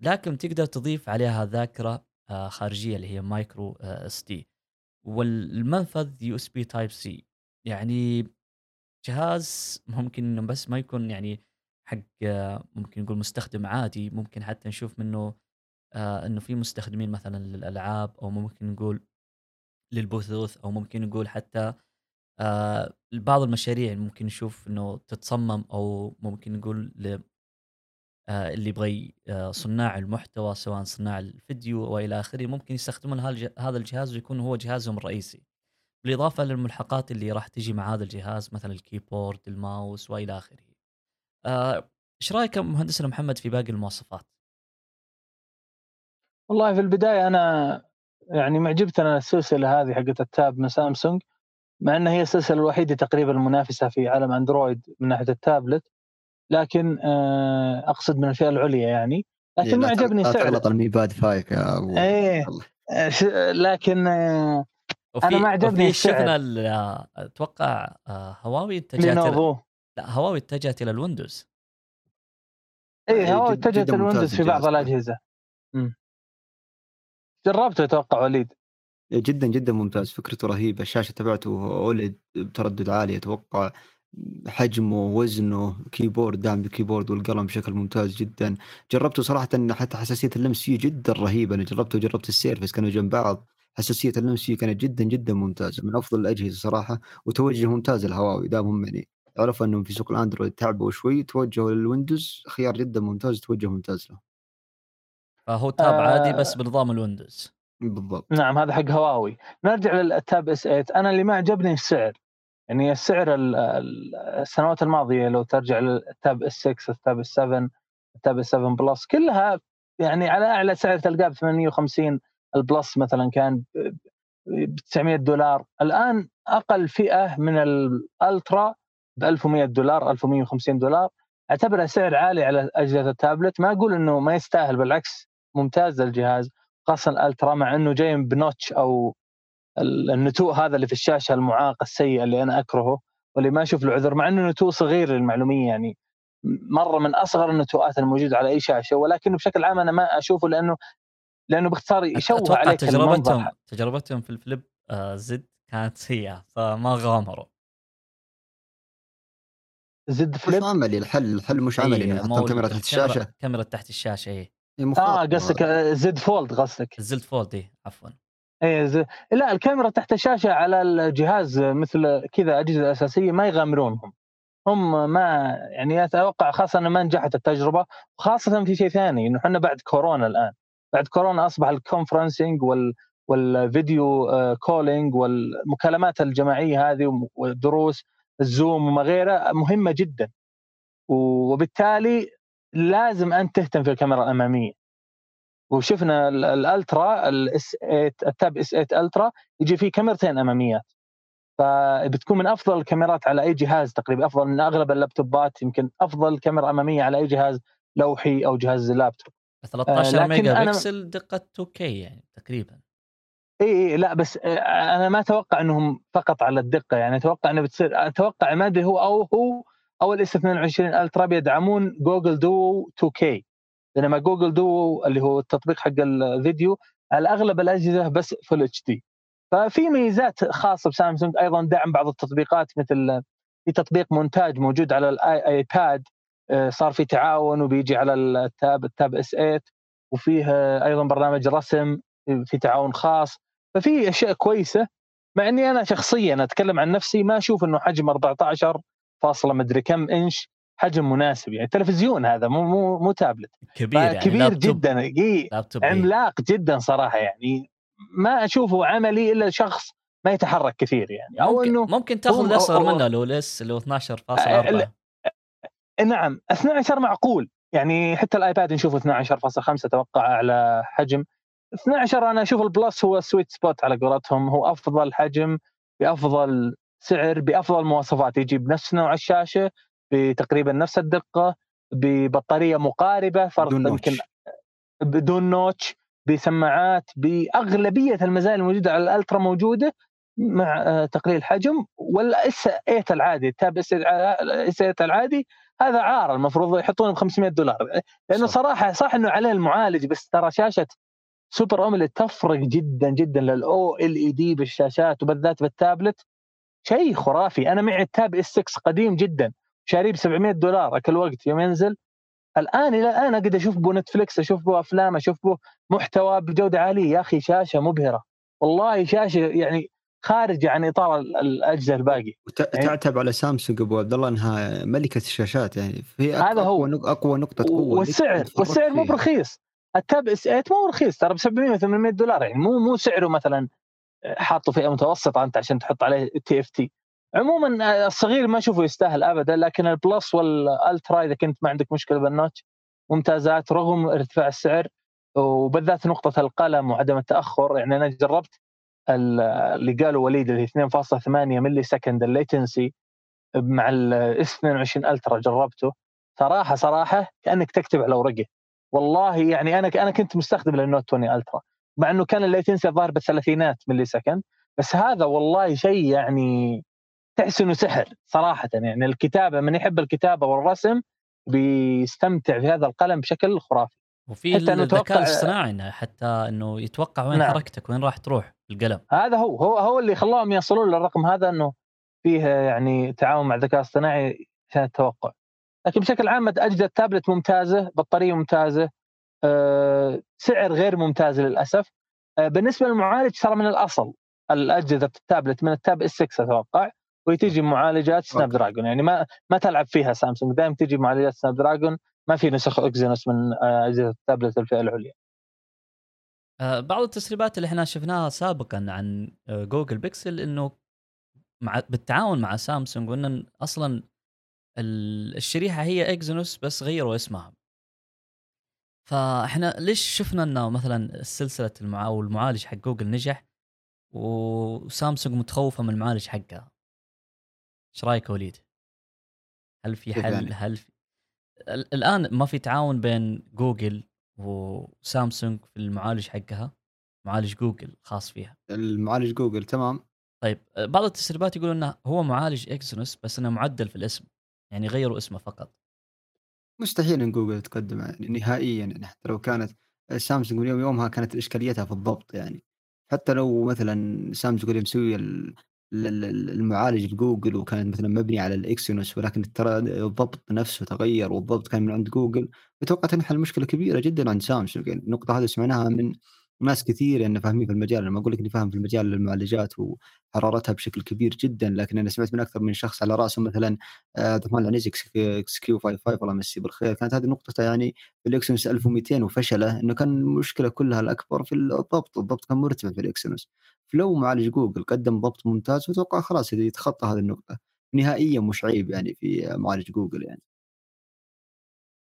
لكن تقدر تضيف عليها ذاكرة آه، خارجية اللي هي micro SD. والمنفذ USB Type-C. يعني جهاز ممكن إنه بس ما يكون يعني حق ممكن نقول مستخدم عادي ممكن حتى نشوف منه آه إنه في مستخدمين مثلا للألعاب أو ممكن نقول للبثوث أو ممكن نقول حتى آه بعض المشاريع ممكن نشوف إنه تتصمم أو ممكن نقول آه اللي يبغى صناع المحتوى سواء صناع الفيديو وإلى آخره ممكن يستخدمون هذا الجهاز ويكون هو جهازهم الرئيسي. بالإضافة للملحقات اللي راح تجي مع هذا الجهاز مثلا الكيبورد الماوس وإلى آخره. آه، إيش آه رأيك مهندسنا محمد في باقي المواصفات؟ والله في البداية أنا يعني ما عجبتنا السلسلة هذه حقت ال Tab من سامسونج مع إنها هي السلسلة الوحيدة تقريبا المنافسة في عالم أندرويد من ناحية التابلت. لكن آه أقصد من الفئة العليا يعني. لكن ما عجبني سعر. تغلط ال Mi Pad five يا أبو إيه لكن آه أنا ما عجبني شفنا أتوقع آه، هواوي اتجهت لا هواوي اتجهت إلى الويندوز. اي هواوي اتجهت الويندوز في بعض الأجهزة. جربته أتوقع وليد. جدا جدا ممتاز. فكرته رهيبة. الشاشة تبعته OLED بتردد عالي أتوقع حجمه وزنه keyboard دعم بال keyboard والقلم بشكل ممتاز جدا. جربته صراحة حتى حساسية اللمس فيه جدا رهيبة. أنا جربته وجربت ال Surface كانوا جنب بعض. حساسيه اللمس فيه كانت جدا جدا ممتازة من أفضل الأجهزة صراحة وتوجه ممتاز الهواوي دامهم يعني عرفوا أنهم في سوق الأندرويد تعبوا شوي توجهوا للويندوز خيار جدا ممتاز توجه ممتاز له فهو tab آه. عادي بس بنظام الويندوز. بالضبط. نعم هذا حق هواوي. نرجع لل Tab S8 أنا اللي ما عجبني السعر. يعني السعر السنوات الماضية لو ترجع لل Tab S6 ال Tab S7 ال Tab S7 Plus كلها يعني على أعلى سعر تلقاه ب 850 ال Plus مثلا كان ب 900 دولار. الآن أقل فئة من ال Ultra ب 1100 دولار 1150 دولار. اعتبرها سعر عالي على أجهزة التابلت. ما أقول إنه ما يستاهل بالعكس ممتاز الجهاز خاصة الألترا مع إنه جاي بنوتش أو النتوء هذا اللي في الشاشة المعاق السيء اللي أنا أكرهه واللي ما أشوف له عذر مع إنه نتوء صغير للمعلومية يعني. مرة من أصغر النتوءات الموجودة على أي شاشة ولكنه بشكل عام أنا ما أشوفه لأنه لأنه باختصار يشوه عليك تجربتهم تجربتهم في الفليب آه زد كانت سيئة فما غامروا. Z Flip؟ مش عملي الحل الحل مش عملي انه يحطون كاميرا تحت الشاشة. كاميرا تحت الشاشة اي آه قصدك Z Fold قصدك. Z Fold اي عفوا. اي ز... لا الكاميرا تحت الشاشة على الجهاز مثل كذا أجهزة أساسية ما يغامرونهم. هم ما يعني أتوقع خاصة إنه ما نجحت التجربة وخاصة في شيء ثاني إنه إحنا بعد كورونا الآن. بعد كورونا أصبح ال conferencing وال وال video calling والمكالمات الجماعية هذه والدروس ال Zoom وما غيره مهمة جدا. وبالتالي لازم أنت تهتم في الكاميرا الأمامية. وشفنا ال Ultra ال S8 ال Tab S8 Ultra يجي فيه كاميرتين أماميات. فبتكون من أفضل الكاميرات على أي جهاز تقريبا أفضل من أغلب اللابتوبات يمكن أفضل كاميرا أمامية على أي جهاز لوحي أو جهاز لابتوب. 13 آه ميجا بكسل دقة 2K يعني تقريبا. إي إي لا بس آه، أنا ما أتوقع إنهم فقط على الدقة يعني أتوقع إنه بتصير أتوقع ما أدري هو أو هو أو ال S 22 Ultra بيدعمون Google Duo 2K بينما Google Duo اللي هو التطبيق حق الفيديو على اغلب الأجهزة بس Full HD ففي ميزات خاصة بسامسونج أيضا دعم بعض التطبيقات مثل في تطبيق مونتاج موجود على ال iPad صار في تعاون وبيجي على ال Tab ال Tab S 8 وفيه أيضا برنامج رسم في تعاون خاص. ففي أشياء كويسة مع إني أنا شخصيا أتكلم عن نفسي ما أشوف إنه حجم 14 فاصلة مدري كم إنش حجم مناسب. يعني تلفزيون هذا مو مو مو تابلت. كبير يعني كبير جدا إيه. عملاق جدا صراحة يعني. ما أشوفه عملي إلا شخص ما يتحرك كثير يعني. أو ممكن إنه ممكن تاخذ الأصغر منه لو اللي هو 12.4 نعم. 12 معقول. يعني حتى ال iPad نشوفه 12.5 أتوقع اعلى حجم. 12 أنا أشوف ال Plus هو sweet spot على قولتهم. هو أفضل حجم بأفضل سعر بأفضل مواصفات. يجي بنفس نوع الشاشة بتقريبا نفس الدقة ببطارية مقاربة فرق يمكن. بدون notch بسماعات بأغلبية المزايا الموجودة على ال Ultra موجودة مع آه، تقليل حجم. وال S 8 العادي ال Tab S 8 العادي هذا عار المفروض يحطونه ب 500 دولار. لأنه صح. صراحة صح إنه عليه المعالج بس ترى شاشة Super AMOLED تفرق جدا جدا لل OLED بالشاشات وبالذات بالتابلت. شيء خرافي. أنا معي ال Tab S 6 قديم جدا شاريه ب 700 دولار أكل وقت يوم ينزل. الآن إلى الآن أقدر أشوف به Netflix أشوف به أفلام أشوف به محتوى بجودة عالية. يا أخي شاشة مبهرة. والله شاشة يعني خارجه عن اطار ال- الاجهزه الباقي. يعني- وتعتب على سامسونج أبو عبد الله إنها ملكة الشاشات يعني. في هذا هو. اقوى نق- أقوى نقطة قوة والسعر والسعر مو. برخيص. ال Tab S 8 مو رخيص ترى ب 700 800 دولار يعني. مو مو سعره مثلا حاطه فئه متوسطه أنت عشان تحط عليه TFT. عموما آه، الصغير ما أشوفه يستاهل ابدا لكن ال Plus وال Ultra إذا كنت ما عندك مشكلة بال notch ممتازات رغم ارتفاع السعر وبالذات نقطة القلم وعدم التأخر يعني أنا جربت اللي قالوا وليد اللي 2.8 millisecond ال latency مع ال S 22 Ultra جربته. صراحة صراحة كأنك تكتب على ورقة. والله يعني أنا أنا كنت مستخدم لل Note 20 Ultra مع إنه كان ال latency الظاهر بالثلاثينات millisecond. بس هذا والله شيء يعني تحس إنه سحر صراحة. يعني الكتابة من يحب الكتابة والرسم بيستمتع في هذا القلم بشكل خرافي. وفي الذكاء الاصطناعي إنه حتى إنه يتوقع وين نعم. حركتك وين راح تروح القلم هذا هو هو هو اللي خلاهم يصلون للرقم هذا إنه فيه يعني تعاون مع الذكاء الاصطناعي عشان التوقع. لكن بشكل عام اجهزه التابلت ممتازة بطارية ممتازة أه سعر غير ممتاز للأسف. أه بالنسبة للمعالج ترى من الأصل الأجهزة التابلت من ال Tab S 6 أتوقع وتيجي معالجات Snapdragon يعني ما ما تلعب فيها سامسونج دائما تيجي معالجات Snapdragon ما في نسخ Exynos من آه، اجهزه التابلت الفئة العليا آه، بعض التسريبات اللي إحنا شفناها سابقا عن آه، Google Pixel إنه مع بالتعاون مع سامسونج وان أصلا ال- الشريحة هي اكزينوس بس غيروا اسمها فإحنا ليش شفنا إنه مثلا سلسلة المع... أو المعالج حق جوجل نجح وسامسونج متخوفة من المعالج حقها إيش رأيك وليد؟ هل في حل يعني؟ هل في... ال- الآن ما في تعاون بين جوجل وسامسونج في المعالج حقها معالج جوجل خاص فيها. المعالج جوجل تمام. طيب آه، بعض التسريبات يقولون إنه هو معالج Exynos بس إنه معدل في الاسم يعني غيروا اسمه فقط. مستحيل إن جوجل تقدم يعني نهائيا يعني حتى لو كانت سامسونج من يوم يومها كانت إشكاليتها في الضبط يعني. حتى لو مثلا سامسونج اللي مسوي المعالج الجوجل وكان مثلا مبني على ال Exynos ولكن ترى الضبط نفسه تغير والضبط كان من عند جوجل. أتوقع تنحل مشكلة كبيرة جدا عند سامسونج. يعني النقطة هذه سمعناها من ناس كثير يعني فاهمين في المجال أنا ما أقول لك إني فاهم في المجال المعالجات وحرارتها بشكل كبير جدا لكن أنا سمعت من أكثر من شخص على رأسه مثلا آه، عبد الرحمن العنيزي XQ55 الله يمسيه بالخير. كانت هذه نقطته يعني في ال Exynos 1200 وفشلة إنه كان المشكلة كلها الأكبر في الضبط الضبط كان مرتفع في ال Exynos فلو معالج جوجل قدم ضبط ممتاز أتوقع خلاص يتخطى هذه النقطة. نهائيا مش عيب يعني في معالج جوجل يعني.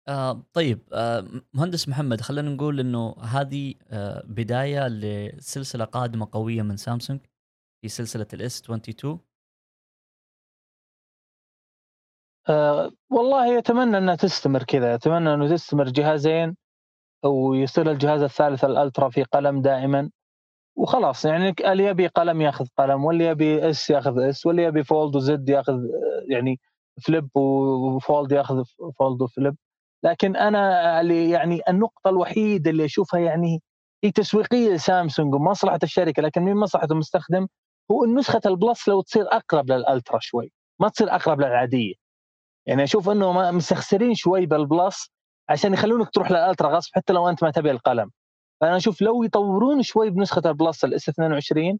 آه طيب آه مهندس محمد خلينا نقول إنه هذه آه بداية لسلسلة قادمة قوية من سامسونج في سلسلة ال S 22 أه والله يتمنى إنها تستمر كذا يتمنى إنه تستمر جهازين ويصير الجهاز الثالث ال Ultra في قلم دائما. وخلاص يعني اللي يبي قلم ياخذ قلم واللي يبي S ياخذ S واللي يبي Fold و Z ياخذ آه، يعني Flip و Fold ياخذ Fold و Flip لكن أنا اللي يعني النقطة الوحيدة اللي أشوفها يعني هي تسويقية لسامسونج ومصلحة الشركة لكن من مصلحة المستخدم هو نسخة ال Plus لو تصير أقرب لل Ultra شوي ما تصير أقرب للعادية. يعني أشوف إنه مستخسرين شوي بال Plus عشان يخلونك تروح لل Ultra غصب حتى لو أنت ما تبي القلم. فأنا أشوف لو يطورون شوي بنسخة ال Plus ال S 22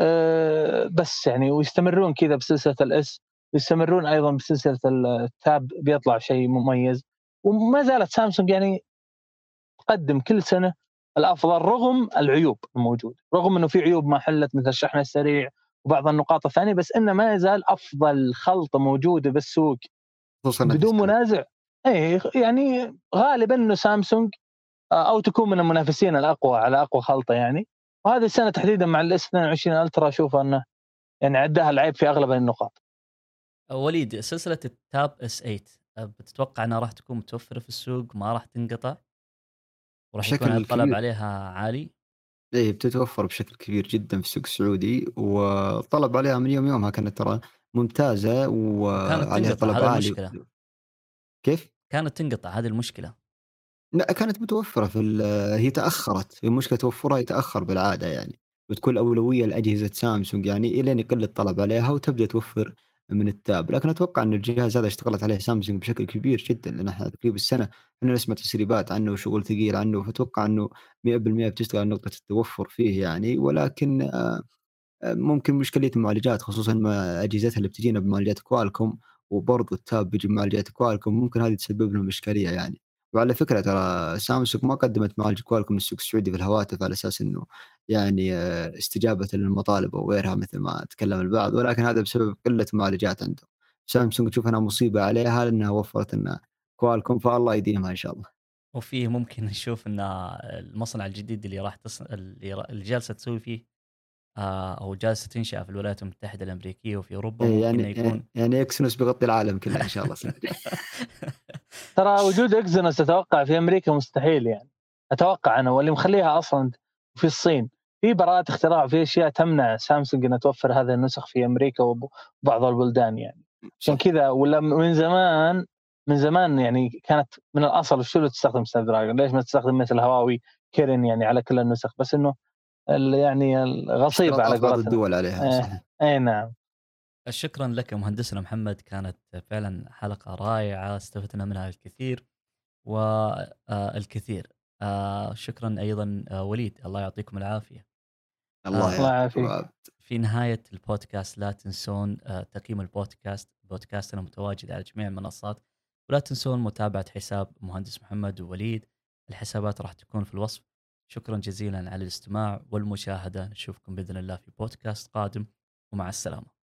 أه بس يعني ويستمرون كذا بسلسلة الاس ويستمرون أيضا بسلسلة التاب بيطلع شيء مميز. وما زالت سامسونج يعني تقدم كل سنة الأفضل رغم العيوب الموجودة رغم إنه في عيوب ما حلت مثل الشحن السريع وبعض النقاط الثانية بس إنه ما يزال أفضل خلطة موجودة بالسوق بدون. منازع. اي يعني غالبا إنه سامسونج آه، أو تكون من المنافسين الأقوى على أقوى خلطة يعني. وهذه السنة تحديدا مع ال S 22 Ultra أشوف أنه يعني عداه العيب في أغلب النقاط. وليد سلسلة ال Tab S 8 بتتوقع إنها راح تكون متوفرة في السوق ما راح تنقطع وراح يكون الطلب كبير. عليها عالي إيه بتتوفر بشكل كبير جدا في السوق السعودي والطلب عليها من يوم يومها كانت ترى ممتازة وعليها طلب عالي المشكلة. كيف؟ كانت تنقطع هذه المشكلة لا كانت متوفرة في هي تأخرت هي مشكلة توفرها يتاخر بالعادة يعني بتكون الأولوية لأجهزة سامسونج يعني الين يقل الطلب عليها وتبدأ توفر من التاب. لكن أتوقع أن الجهاز هذا اشتغلت عليه سامسونج بشكل كبير جدا لأن إحنا تقريبا السنة إحنا نسمع تسريبات عنه وشغل ثقيل عنه فأتوقع أنه 100% بتشتغل على نقطة التوفر فيه يعني. ولكن آه، آه، ممكن مشكلة المعالجات خصوصا ما أجهزتها اللي بتجينا بمعالجات كوالكوم وبرضه ال Tab بيجي بمعالجات Qualcomm ممكن هذه تسبب لهم إشكالية يعني. وعلى فكرة ترى سامسونج ما قدمت معالج Qualcomm للسوق السعودي في الهواتف على أساس إنه يعني آه، استجابة للمطالب أو غيرها مثل ما تكلم البعض ولكن هذا بسبب قلة معالجات عندهم سامسونج تشوف أنها مصيبة عليها لأنها وفرت لنا Qualcomm فالله يديمها إن شاء الله. وفيه ممكن نشوف إن المصنع الجديد اللي راح تص... اللي جالسة تسوي فيه أو جالسة تنشا في الولايات المتحدة الأمريكية وفي أوروبا إيه، ممكن يعني يكون يعني إكسنوس بيغطي العالم كله إن شاء الله. ترى وجود اكزينوس أتوقع في أمريكا مستحيل يعني. أتوقع أنا واللي مخليها أصلا في الصين. في براءات اختراع في أشياء تمنع سامسونج إنها توفر هذه النسخ في أمريكا وبعض البلدان يعني. عشان كذا ولا من زمان من زمان يعني كانت من الأصل شو اللي تستخدم سناب دراجون ليش ما تستخدم مثل هواوي كيرن يعني على كل النسخ؟ بس إنه يعني الغصيبه على بعض قولتهم. الدول عليها إيه. صحيح اي نعم. شكرا لك مهندسنا محمد كانت فعلا حلقة رائعة استفدنا منها الكثير والكثير آه، شكرا أيضا آه، وليد الله يعطيكم العافية. الله يعافيك. في نهاية البودكاست لا تنسون آه، تقييم البودكاست. بودكاستنا متواجد على جميع المنصات. ولا تنسون متابعة حساب مهندس محمد ووليد. الحسابات راح تكون في الوصف. شكرا جزيلا على الاستماع والمشاهدة. نشوفكم بإذن الله في بودكاست قادم ومع السلامة.